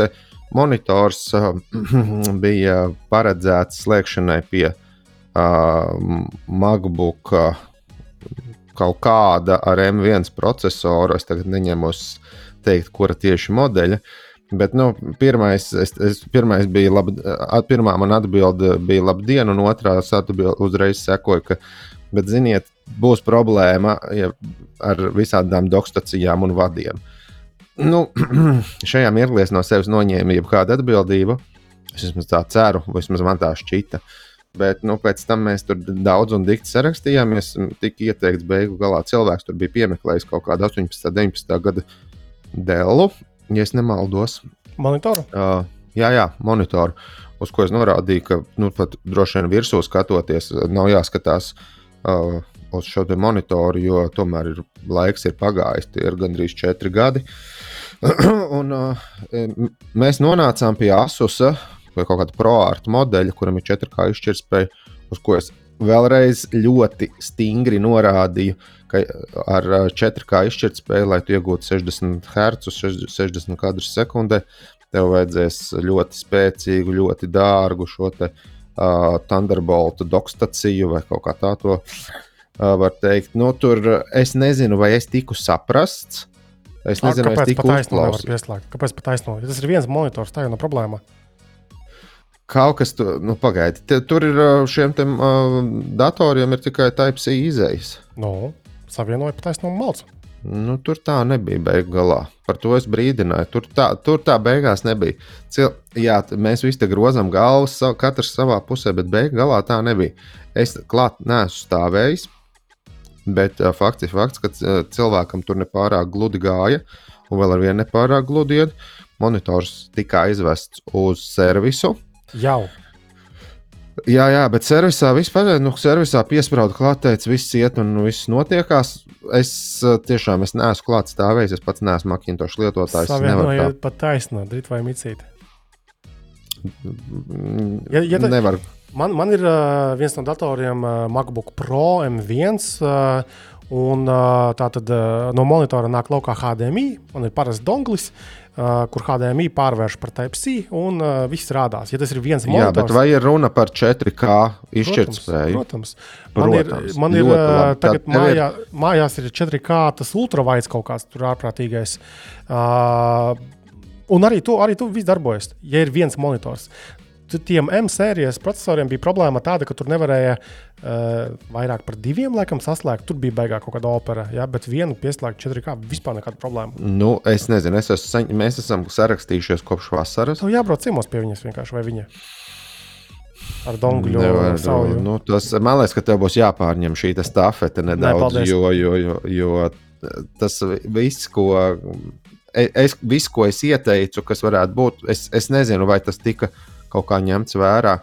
monitors eh, bija paredzēts slēgšanai pie uh, MacBook kaut kāda ar M1 procesoru. Es tagad neņemos teikt, kura tieši modeļa. Bet nu, pirmais, es, es, pirmais bija labi, pirmā man atbilde bija labdien, un otrā atbilde uzreiz sekoja, ka, bet ziniet, būs problēma ja, ar visādām dokstacijām un vadiem. Nu, šajā mirklī es no sevis noņēmu jebkādu atbildību. Es vismaz tā ceru, vismaz man tā šķita. Bet nu, pēc tam mēs tur daudz un dikti sarakstījāmies. Tika ieteikts, beigu galā cilvēks tur bija piemeklējis kaut kādu 18, 19 gadu dēlu, ja nemaldos. Monitoru? Uh, jā, jā, monitoru. Uz ko es norādīju, ka nu, pat droši vien virsū skatoties, nav jāskatās uh, uz šo monitoru, jo tomēr ir, laiks ir pagājis, tie ir gandrīz četri gadi. un, uh, mēs nonācām pie Asusa vai kaut kāda proārta modeļa, kuram ir 4K izšķirtspēja, uz ko es vēlreiz ļoti stingri norādīju, ka ar 4K izšķirtspēju, lai tu iegūtu 60 Hz, 60 kadrus sekundē, tev vajadzēs ļoti spēcīgu, ļoti dārgu šo te, uh, Thunderbolt dokstaciju vai kaut kā tā to uh, var teikt. Nu, tur es nezinu, vai es tiku saprasts. Es nezinu, kāpēc es tiku uzklausīts. Kāpēc pat taisnība? Tas ir viens monitors, tā jau nav problēma. Kaut kas tur, nu, pagaidi, te, tur ir šiem te, uh, datoriem ir tikai Type-C izējas. Nu, savienoja pat taisnību malcu. Nu, tur tā nebija beigās galā. Par to es brīdināju. Tur tā, tur tā beigās nebija. Cil, jā, mēs visi te grozām galvas, katrs savā pusē, bet beigās galā tā nebija. Es klāt neesmu stāvējis, bet uh, fakts ir fakts, ka uh, cilvēkam tur nepārāk gludi gāja, un vēl ar vienu nepārāk gludi iet. Monitors tika aizvests uz servisu Jau. Jā, jā, bet servisā vispār, nu, servisā piesprāda klāt, teica, viss iet un viss notiekās. Es tiešām es neesmu klāt stāvējis, es pats neesmu Macintosh lietotājs. Savienojiet pat taisnā, drīt vai micīt. Ja, ja ta, Nevar. Man, man ir uh, viens no datoriem uh, MacBook Pro M1. Uh, Un tā tad no monitora nāk laukā HDMI, man ir parasts donglis, kur HDMI pārvērš par Type-C un viss rādās. Ja tas ir viens monitors, Jā, bet vai ir runa par 4K izšķirtspēju? Protams, man protams. ir, man ir tagad mājā, ir... mājās ir 4K tas ultravaids kaut kāds tur ārprātīgais. Uh, Un arī tu, arī tu viss darbojas, ja ir viens monitors tiem M sērijas procesoriem bija problēma tāda, ka tur nevarēja uh, vairāk par diviem laikam saslēgt. Tur bija baigā kaut kāda opera, ja, bet vienu pieslēgt 4K vispār nekāda problēma. Nu, es nezinu, es esmu, saņ... mēs esam sarakstījušies kopš vasaras. Tev jābrauc ciemos pie viņas vienkārši vai viņa. Ar dongļu jau nu, tas, Man liekas, ka tev būs jāpārņem šī stafete nedaudz, ne, jo, jo, jo, jo tas viss, ko e, es, viss, ko es ieteicu, kas varētu būt, es, es nezinu, vai tas tika kaut kā ņemts vērā.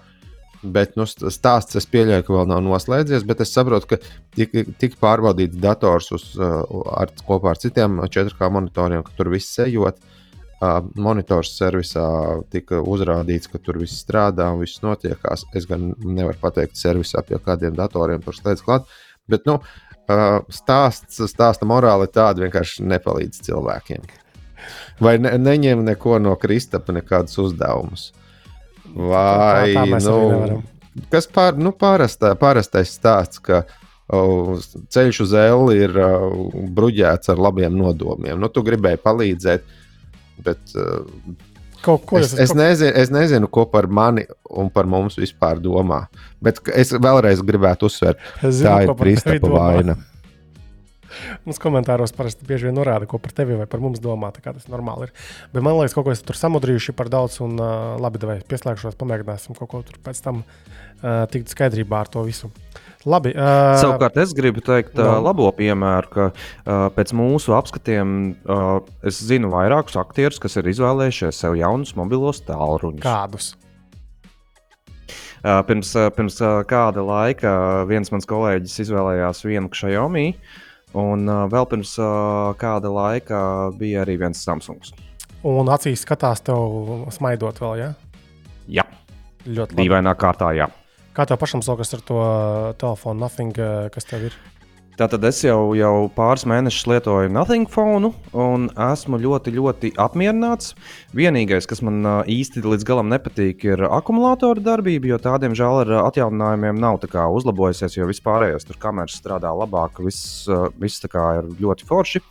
Bet nu, stāsts, es pieļauju, ka vēl nav noslēdzies, bet es saprotu, ka tika tik pārbaudīts dators uz, uh, ar, kopā ar citiem 4K monitoriem, ka tur viss ejot. Uh, monitors servisā tika uzrādīts, ka tur viss strādā un viss notiekās. Es gan nevaru pateikt, servisā pie kādiem datoriem tur slēdz klāt. Bet nu, uh, stāsts, stāsta morāli tāda vienkārši nepalīdz cilvēkiem. Vai ne, neņem neko no Kristapa, nekādus uzdevumus. Vai tā, tā nu, kas pār, nu, parastā, parastais stāsts, ka oh, ceļš uz Eli ir uh, bruģēts ar labiem nodomiem. Nu, tu gribēji palīdzēt, bet uh, Kaut ko es, es, nezinu, es nezinu, ko par mani un par mums vispār domā. Bet es vēlreiz gribētu uzsvērt, ka tā ir Kristapa vaina. Mums komentāros parasti bieži vien norāda, ko par tevi vai par mums domā. Tas normāli ir. Bet man liekas, kaut ko esam tur samudrījuši par daudz. Un, uh, labi, vai pieslēgšos, pamēģināsim kaut ko tur pēc tam uh, tikt skaidrībā ar to visu. Labi, uh, Savukārt es gribu teikt uh, labo piemēru, ka uh, pēc mūsu apskatiem uh, es zinu vairākus aktierus, kas ir izvēlējušies sev jaunus mobilos tālruņus. Kādus? Uh, pirms, uh, pirms uh, kāda laika viens mans kolēģis izvēlējās vienu Xiaomi. Uh, Un uh, vēl pirms uh, kāda laika bija arī viens Samsungs. Un acīs skatās tev smaidot vēl, ja? Jā. Ļoti labi. Dīvainā kārtā, jā. Kā tev pašam sokas ar to telefonu, nothing, kas tev ir? Tātad es jau, jau pāris mēnešus lietoju Nothing phone, un esmu ļoti, ļoti apmierināts. Vienīgais, kas man īsti līdz galam nepatīk, ir akumulātora darbība, jo tā, diemžēl, ar atjauninājumiem nav uzlabojusies, jo vispārējais tur kameras strādā labāk, viss, viss ir ļoti forši.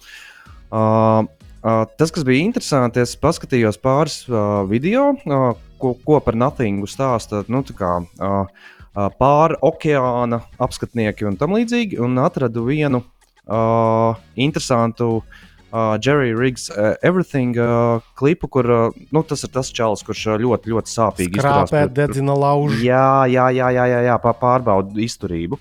Uh, Uh, tas, kas bija interesanti, es paskatījos pāris uh, video, uh, ko, ko par Nothingu stāsta. Nu, kā, uh, pāri okeāna apskatnieki un tam līdzīgi, un atradu vienu uh, interesantu uh, Jerry Riggs uh, Everything uh, klipu, kur uh, nu, tas ir tas čalis, kurš ļoti, ļoti sāpīgi izturās. Kāpēc dedzina laužu? Jā, jā, jā, jā, jā, jā pārbauda izturību.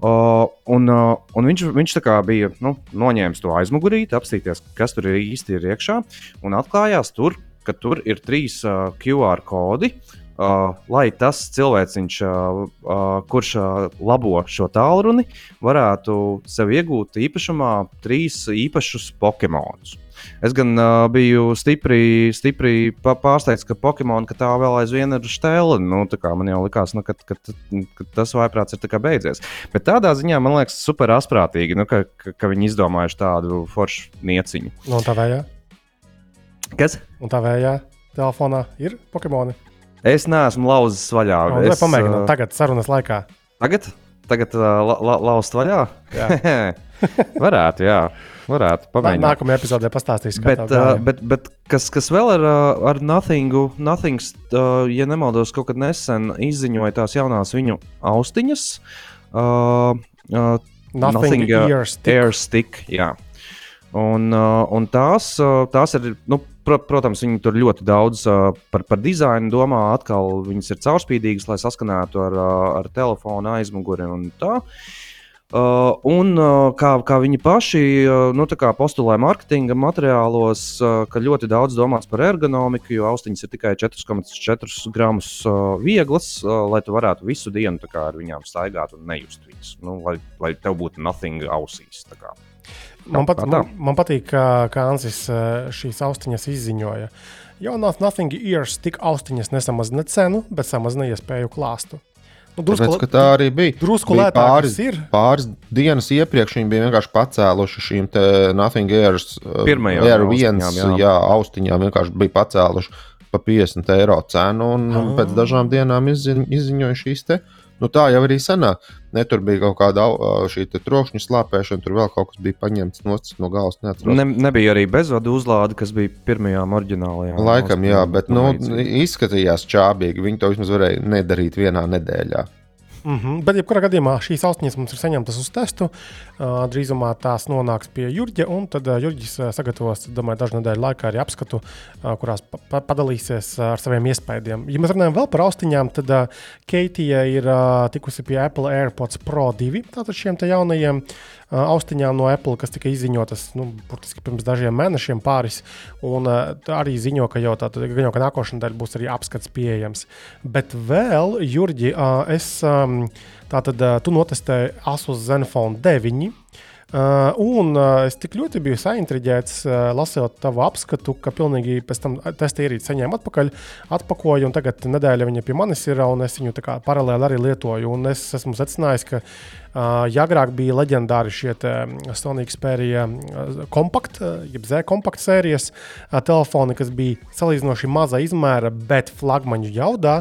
Uh, un, uh, un viņš, viņš bija nu, noņēmis to aizmugurīti, apstīties, kas tur ir īsti ir iekšā. Un atklājās, tur, ka tur ir trīs uh, QR kodi. Uh, lai tas cilvēciņš, uh, uh, kurš uh, labo šo tālruni, varētu sev iegūt īpašumā trīs īpašus Pokemonus. Es gan uh, biju stipri, stipri pārsteigts, ka Pokemon ka tā vēl aizvien ir stēla. Nu, man jau likās, nu, ka, ka, ka tas vaiprāts ir beidzies. Bet tādā ziņā man liekas super asprātīgi, nu, ka, ka, ka viņi izdomājuši tādu foršu nieciņu. No tā vējā? Kas? Un tā vējā telefonā ir Pokemoni. Es neesmu lauzis vaļā. No, es pamēģinu uh, tagad, sarunas laikā. Tagad? Tagad uh, la, la, lauzt vaļā? Jā. Varētu, jā. Varētu pamēģināt. Nākamajā epizodē pastāstīsim, bet, uh, bet, bet kas, kas vēl uh, ar Nothingu? Nothings, uh, ja nemaldos, kaut kad nesen izziņoja tās jaunās viņu austiņas. Uh, uh, Nothing, nothing uh, Air Stick. Air stick jā. Un, uh, un tās, uh, tās ir, nu, pro, protams, viņi tur ļoti daudz uh, par, par dizainu domā. Atkal viņas ir caurspīdīgas, lai saskanētu ar, ar telefonu aizmuguri un tā. Uh, un uh, kā, kā viņi paši uh, nu, postulē marketinga materiālos, uh, ka ļoti daudz domāts par ergonomiku, jo austiņas ir tikai 4,4 gramus uh, vieglas, uh, lai tu varētu visu dienu kā, ar viņām staigāt un nejust viņas. Nu, lai, lai tev būtu nothing ausīs. Man, pat, man, man patīk, kā, kā Ansis uh, šīs austiņas izziņoja. Jaunās Nothing Ears tik austiņas nesamazina cenu, bet samazina iespēju klāstu. Nu, drusku, Tāpēc, tā arī bija. Drusku bija pāris, ir. pāris dienas iepriekš viņi bija vienkārši pacēluši šīm Nothing Airs, uh, Air viens, jā. jā, austiņām vienkārši bija pacēluši pa 50 eiro cenu un ah. pēc dažām dienām izziņ, izziņoja šīs te. Nu, tā jau arī sanāk. Ne, tur bija kaut kāda šī trokšņa slāpēšana, tur vēl kaut kas bija paņemts no galvas. Ne, nebija arī bezvadu uzlāde, kas bija pirmajām oriģinālajām. Laikam, jā, bet nu, izskatījās čābīgi. Viņi to vismaz varēja nedarīt vienā nedēļā. Mm -hmm. Bet, jebkurā gadījumā, šīs austiņas mums ir saņemtas uz testu. Uh, drīzumā tās nonāks pie Jurģa, un tad uh, Jurģis sagatavos, domāju, dažu nedēļu laikā arī apskatu, uh, kurās pa pa padalīsies ar saviem iespējām. Ja mēs runājam vēl par austiņām, tad uh, Keitija ir uh, tikusi pie Apple AirPods Pro 2, tātad šiem jaunajiem uh, austiņām no Apple, kas tika izziņotas nu, pirms dažiem mēnešiem pāris. Un uh, arī ziņo, ka jau, tātad, jau ka nākošais nedēļa būs arī apskats pieejams. Bet vēl, Jurģi, uh, es. Um, tātad tu notestēji Asus Zenfone 9. Uh, un uh, es tik ļoti biju saintriģēts, uh, lasot tavu apskatu, ka pilnīgi pēc tam testa ierīci saņēmu atpakaļ, atpakoju, un tagad nedēļa viņa pie manis ir, un es viņu paralēli arī lietoju. Un es esmu secinājis, ka Uh, ja agrāk bija leģendāri šie Sony Xperia kompakt, jeb Z kompakta sērijas uh, telefoni, kas bija salīdzinoši maza izmēra, bet flagmaņu jaudā,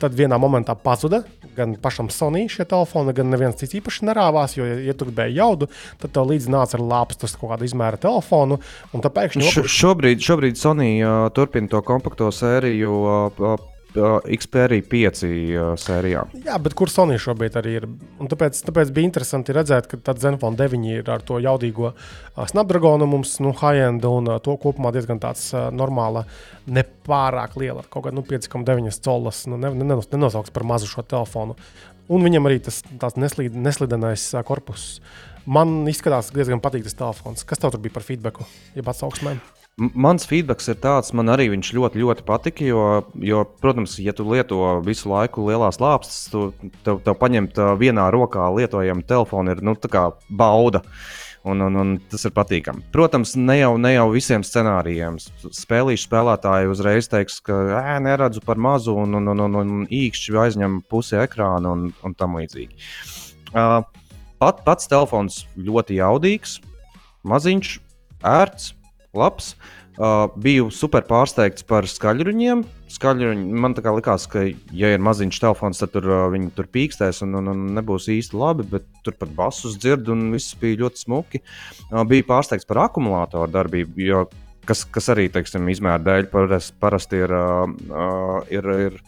tad vienā momentā pazuda gan pašam Sony šie telefoni, gan neviens cits īpaši nerāvās, jo, ja tu gribēji jaudu, tad tev līdzi nāca ar lāpstus kaut kādu izmēra telefonu. Pēkšņi... Š, šobrīd, šobrīd Sony uh, turpina to kompakto sēriju. Uh, Xperia 5 sērijā. Jā, bet kur Sony šobrīd arī ir? Un tāpēc, tāpēc bija interesanti redzēt, ka tāds Zenfone 9 ir ar to jaudīgo Snapdragonu mums, nu, high-end un to kopumā diezgan tāds normāla, nepārāk liela, kaut kāda nu, 5,9 colas, nu, ne, ne, nenosauks par mazu šo telefonu. Un viņam arī tas neslīd, neslidenais korpus. Man izskatās diezgan patīk tas telefons. Kas tev tur bija par feedbacku, jeb atsauksmēm? Mans feedback ir tāds, man arī viņš ļoti, ļoti patika. Jo, jo, protams, ja tu lieto visu laiku lielās lāpstas, tad tev, tev paņemt vienā rokā lietojamu telefonu ir nu, bauda. Un, un, un tas ir patīkami. Protams, ne jau, ne jau visiem scenārijiem. Spēlīšu spēlētāji uzreiz teiks, ka ē, neredzu par mazu, un, un, un, un, un īkšķi aizņem pusi ekrāna un, un tam līdzīgi. Uh, pat, pats telefons ļoti jaudīgs, maziņš, ērts labs. Uh, biju super pārsteigts par skaļruņiem. Skaļruņi, man tā kā likās, ka, ja ir maziņš telefons, tad tur, uh, viņi tur pīkstēs un, un, un nebūs īsti labi, bet tur pat basus dzird un viss bija ļoti smuki. Uh, biju pārsteigts par akumulātoru darbību, jo, kas, kas arī, teiksim, izmēra dēļ parasti, parasti ir, uh, uh, ir, ir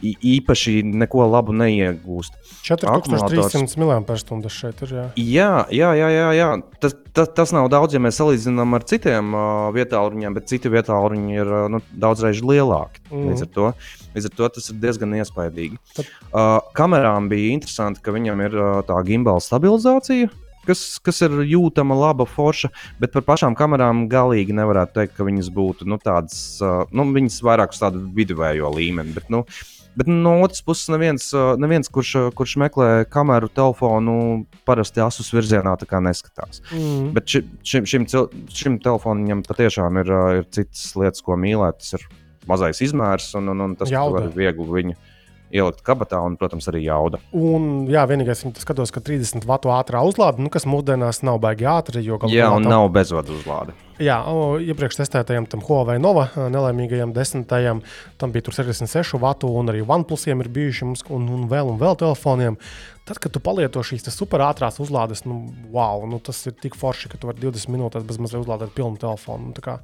īpaši neko labu neiegūst. 4300 mAh šeit ir. Jā, jā, jā, jā. jā, jā. Tas, tas, tas nav daudz, ja mēs salīdzinām ar citiem uh, vietāluņiem, bet citi vietāluņi ir uh, nu, daudzreiz lielāki. Mm. Līdz, ar to, līdz ar to tas ir diezgan iespaidīgi. Tad... Uh, kamerām bija interesanti, ka viņam ir uh, tā gimbala stabilizācija. Kas, kas ir jūtama, laba, forša, bet par pašām kamerām galīgi nevarētu teikt, ka viņas būtu nu, tādas, uh, nu, viņas vairāk uz tādu viduvējo līmeni. Bet, nu, uh, Bet no otras puses, neviens, neviens kurš, kurš meklē kameru telefonu, parasti asus virzienā neskatās. Mm. Bet ši, šim, šim, šim telefonam patiešām ir, ir citas lietas, ko mīlēt. Tas ir mazais izmērs, un, un, un tas var viegli viņu ielikt kabatā, un, protams, arī jauda. Un, jā, vienīgais, kas skatos, ka 30 vatu ātrā uzlāde, nu, kas mūsdienās nav baigi ātri. Jā, un tam... nav bezvadu uzlāde. Jā, iepriekš testētajam tam Huawei Nova nelaimīgajam desmitajam, tam bija 66 vatu, un arī OnePlusiem ir bijuši mums, un, un vēl un vēl telefoniem. Tad, kad tu palieto šīs superātrās uzlādes, nu, wow, nu, tas ir tik forši, ka tu vari 20 minūtēs bez mazliet uzlādēt pilnu telefonu. Nu,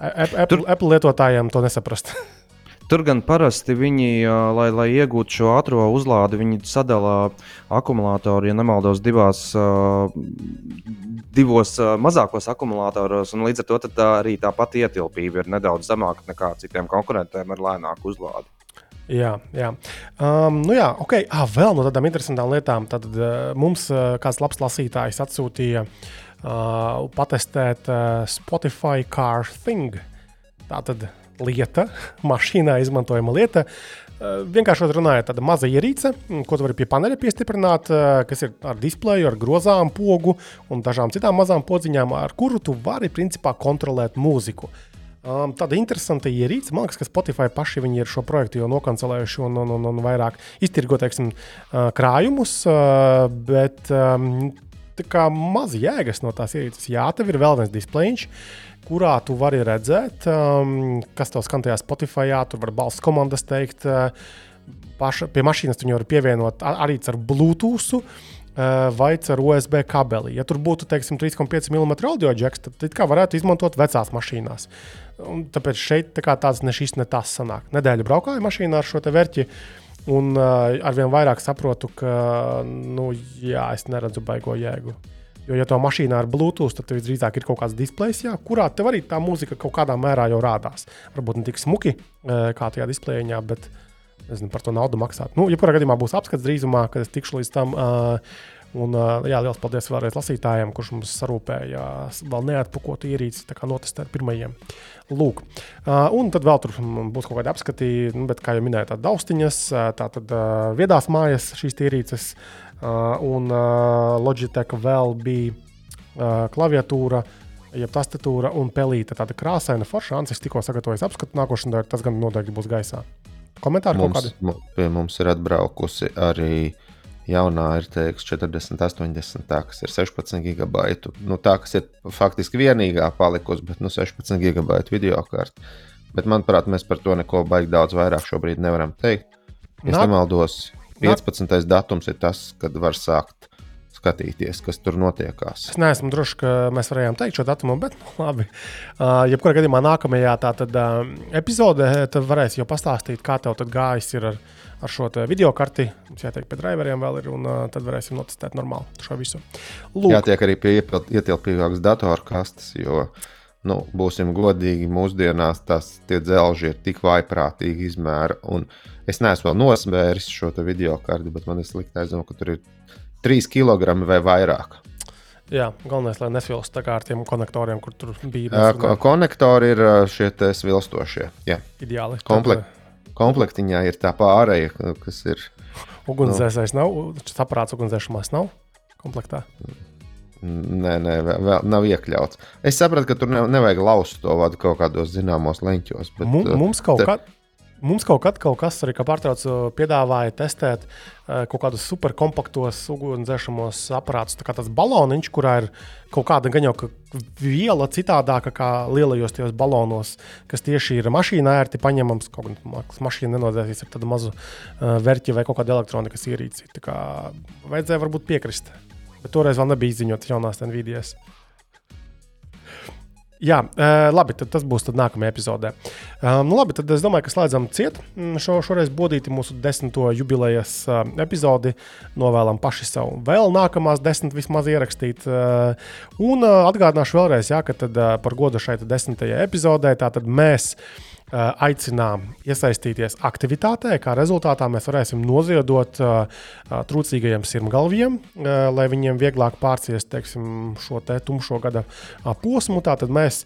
Apple, Tur... Apple lietotājiem to nesaprast. Tur gan parasti viņi, lai, lai iegūtu šo ātrā uzlādi, viņi sadalā akumulātoru, ja nemaldos, divās, divos mazākos akumulātoros. Līdz ar to tā arī tā pati ietilpība ir nedaudz zemāka nekā citiem konkurentiem ar lēnāku uzlādi. Jā, jā. Um, nu jā, ok. Ah, vēl no tādām interesantām lietām. Tad uh, mums uh, kāds labs lasītājs atsūtīja uh, patestēt uh, Spotify Car Thing. Tā tad lieta, mašīnā izmantojama lieta. Eh, vienkārši runājot, tāda maza ierīce, mm, ko tu vari pie paneļa piestiprināt, eh, kas ir ar displeju, ar grozām, pogu un dažām citām mazām podziņām, ar kuru tu vari principā kontrolēt mūziku. Um, tāda interesanta ierīce, man liekas, ka Spotify paši ir šo projektu jau nokancelējuši un, un, un, un vairāk iztirgo teiksim, uh, krājumus, bet um, tā kā maz jēgas no tās ierīces. Jā, tev ir vēl viens displejs. Kurā tu vari redzēt, um, kas tev skan tajā Spotify, tur var balss komandas teikt. Uh, paša, pie mašīnas tu var pievienot arī ar Bluetooth. Uh, vai ar USB kabeli. Ja tur būtu teiksim, 3,5 mm audio jacks, tad, tad kā varētu izmantot vecās mašīnās. Un tāpēc šeit tā tāds ne šis, ne tas sanāk. Nedēļu braukāju mašīnā ar šo vērķi, un uh, arvien vairāk saprotu, ka nu, jā, es neredzu baigo jēgu. Jo, ja tā mašīnā ir Bluetooth, tad visdrīzāk ir kaut kāds displejs, jā, kurā tev arī tā mūzika kaut kādā mērā jau rādās. Varbūt ne tik smuki kā tajā displejā, bet nezinu, par to naudu maksāt. Nu, jebkurā gadījumā būs apskats drīzumā, kad es tikšu līdz tam. Un, jā, liels paldies vēlreiz lasītājiem, kurš mums sarūpēja vēl neatpakotu ierīci, tā kā notestēt pirmajiem. Lūk, un tad vēl tur būs kaut kādi apskati, nu, bet, kā jau minēju, tādas daustiņas, tā tad uh, viedās mājas šīs ierīces. Uh, un uh, Logitech vēl bija uh, klaviatūra, jeb tastatūra un pelīte. Tāda krāsaina forša. Ancis tikko sagatavojas apskatu nākošanai, tas gan noteikti būs gaisā. Komentāri mums, kaut kādi? Pie mums ir atbraukusi arī jaunā RTX 40, 80, tā, kas ir 16 gigabaitu. Nu, tā, kas ir faktiski vienīgā palikusi, bet nu, 16 gigabaitu video kārta. Bet, manuprāt, mēs par to neko baigi daudz vairāk šobrīd nevaram teikt. Es Nā... nemaldos, 15. datums ir tas, kad var sākt skatīties, kas tur notiekās. Es neesmu drošs, ka mēs varējām teikt šo datumu, bet nu, labi. Uh, jebkurā gadījumā nākamajā tātad, uh, epizodē tad varēs jau pastāstīt, kā tev gājis ar, ar šo video karti. Mums jātiek pie driveriem vēl ir, un uh, tad varēsim notestēt normāli šo visu. Lūk. Jātiek arī pie ietilpīgākas datorkastes, jo nu, būsim godīgi, mūsdienās tas dzelži ir tik vaiprātīgi izmēra. Uh, Es neesmu vēl nosvēris šo video karti, bet man ir slikti aizdomā, ka tur ir 3 kg vai vairāk. Jā, galvenais, lai nesvilst ar tiem konektoriem, kur tur bija. Ko konektori ir šie svilstošie. Jā. Ideāli. Komplek tad... Komplektiņā ir tā pārēja, kas ir. Ugunsdzēsējs nu... nav, saprāts ugunsdzēsumās nav komplektā. Nē, nē, vēl nav iekļauts. Es sapratu, ka tur ne, nevajag lauzt to vadu kaut kādos zināmos leņķos. Bet, mums kaut, te... kā, Mums kaut, kad, kaut kas arī pārtraucu piedāvāja testēt kaut kādus superkompaktos ugunsdzēsamos aparātus. Tā kā tas baloniņš, kurā ir kaut kāda gan jau ka viela citādāka kā lielajos tajos balonos, kas tieši ir mašīnā ērti paņemams. Kaut gan mašīna nenodzēsīs ar tādu mazu uh, vērķi vai kaut kādu elektronikas ierīci. Tā kā vajadzēja varbūt piekrist. Bet toreiz vēl nebija izziņots jaunās NVIDIAs. Jā, labi, tas būs nākamajā epizodē. Nu, labi, tad es domāju, ka slēdzam ciet šo, šoreiz bodīti mūsu desmito jubilejas epizodi. Novēlam paši sev vēl nākamās desmit vismaz ierakstīt. Un atgādināšu vēlreiz, jā, ka par godu šai desmitajai epizodē mēs Eh, aicinām iesaistīties aktivitātē, kā rezultātā mēs varēsim noziedot uh, trūcīgajiem sirmgalviem, lai viņiem vieglāk pārciest teiksim, šo te tumšo gada posmu. Tātad mēs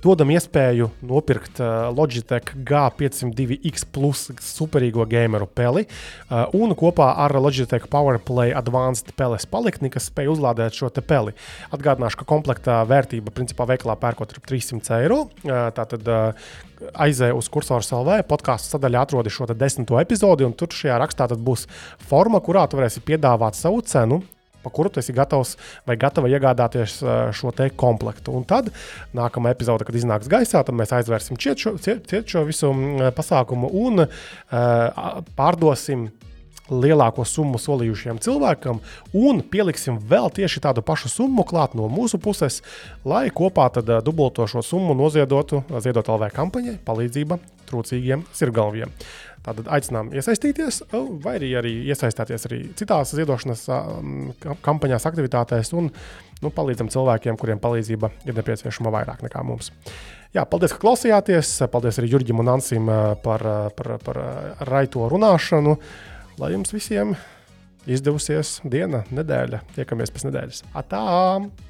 dodam iespēju nopirkt uh, Logitech G502X plus superīgo gameru peli uh, un kopā ar Logitech PowerPlay Advanced peles palikni, kas spēj uzlādēt šo peli. Atgādināšu, ka komplekta vērtība principā veikalā pērkot ir 300 eiro. Uh, tātad aizēju uz kursora LV, podkāstu sadaļā atrodi šo desmito epizodi, un tur šajā rakstā būs forma, kurā tu varēsi piedāvāt savu cenu pa kuru tu esi gatavs vai gatava iegādāties šo te komplektu. Un tad nākamā epizode, kad iznāks gaisā, tad mēs aizvērsim ciet šo, ciet, ciet šo visu pasākumu un uh, pārdosim lielāko summu solījušiem cilvēkam, un pieliksim vēl tieši tādu pašu summu klāt no mūsu puses, lai kopā tad dubulto šo summu noziedotu Ziedot LV kampaņai palīdzība trūcīgiem sirgalviem. Tātad aicinām iesaistīties, vai arī, arī iesaistīties arī citās ziedošanas kampaņās, aktivitātēs un nu, palīdzam cilvēkiem, kuriem palīdzība ir nepieciešama vairāk nekā mums. Jā, paldies, ka klausījāties. Paldies arī Jurģim un Ansim par, par, par raito runāšanu. Lai jums visiem izdevusies diena, nedēļa. Tiekamies pēc nedēļas. Atā!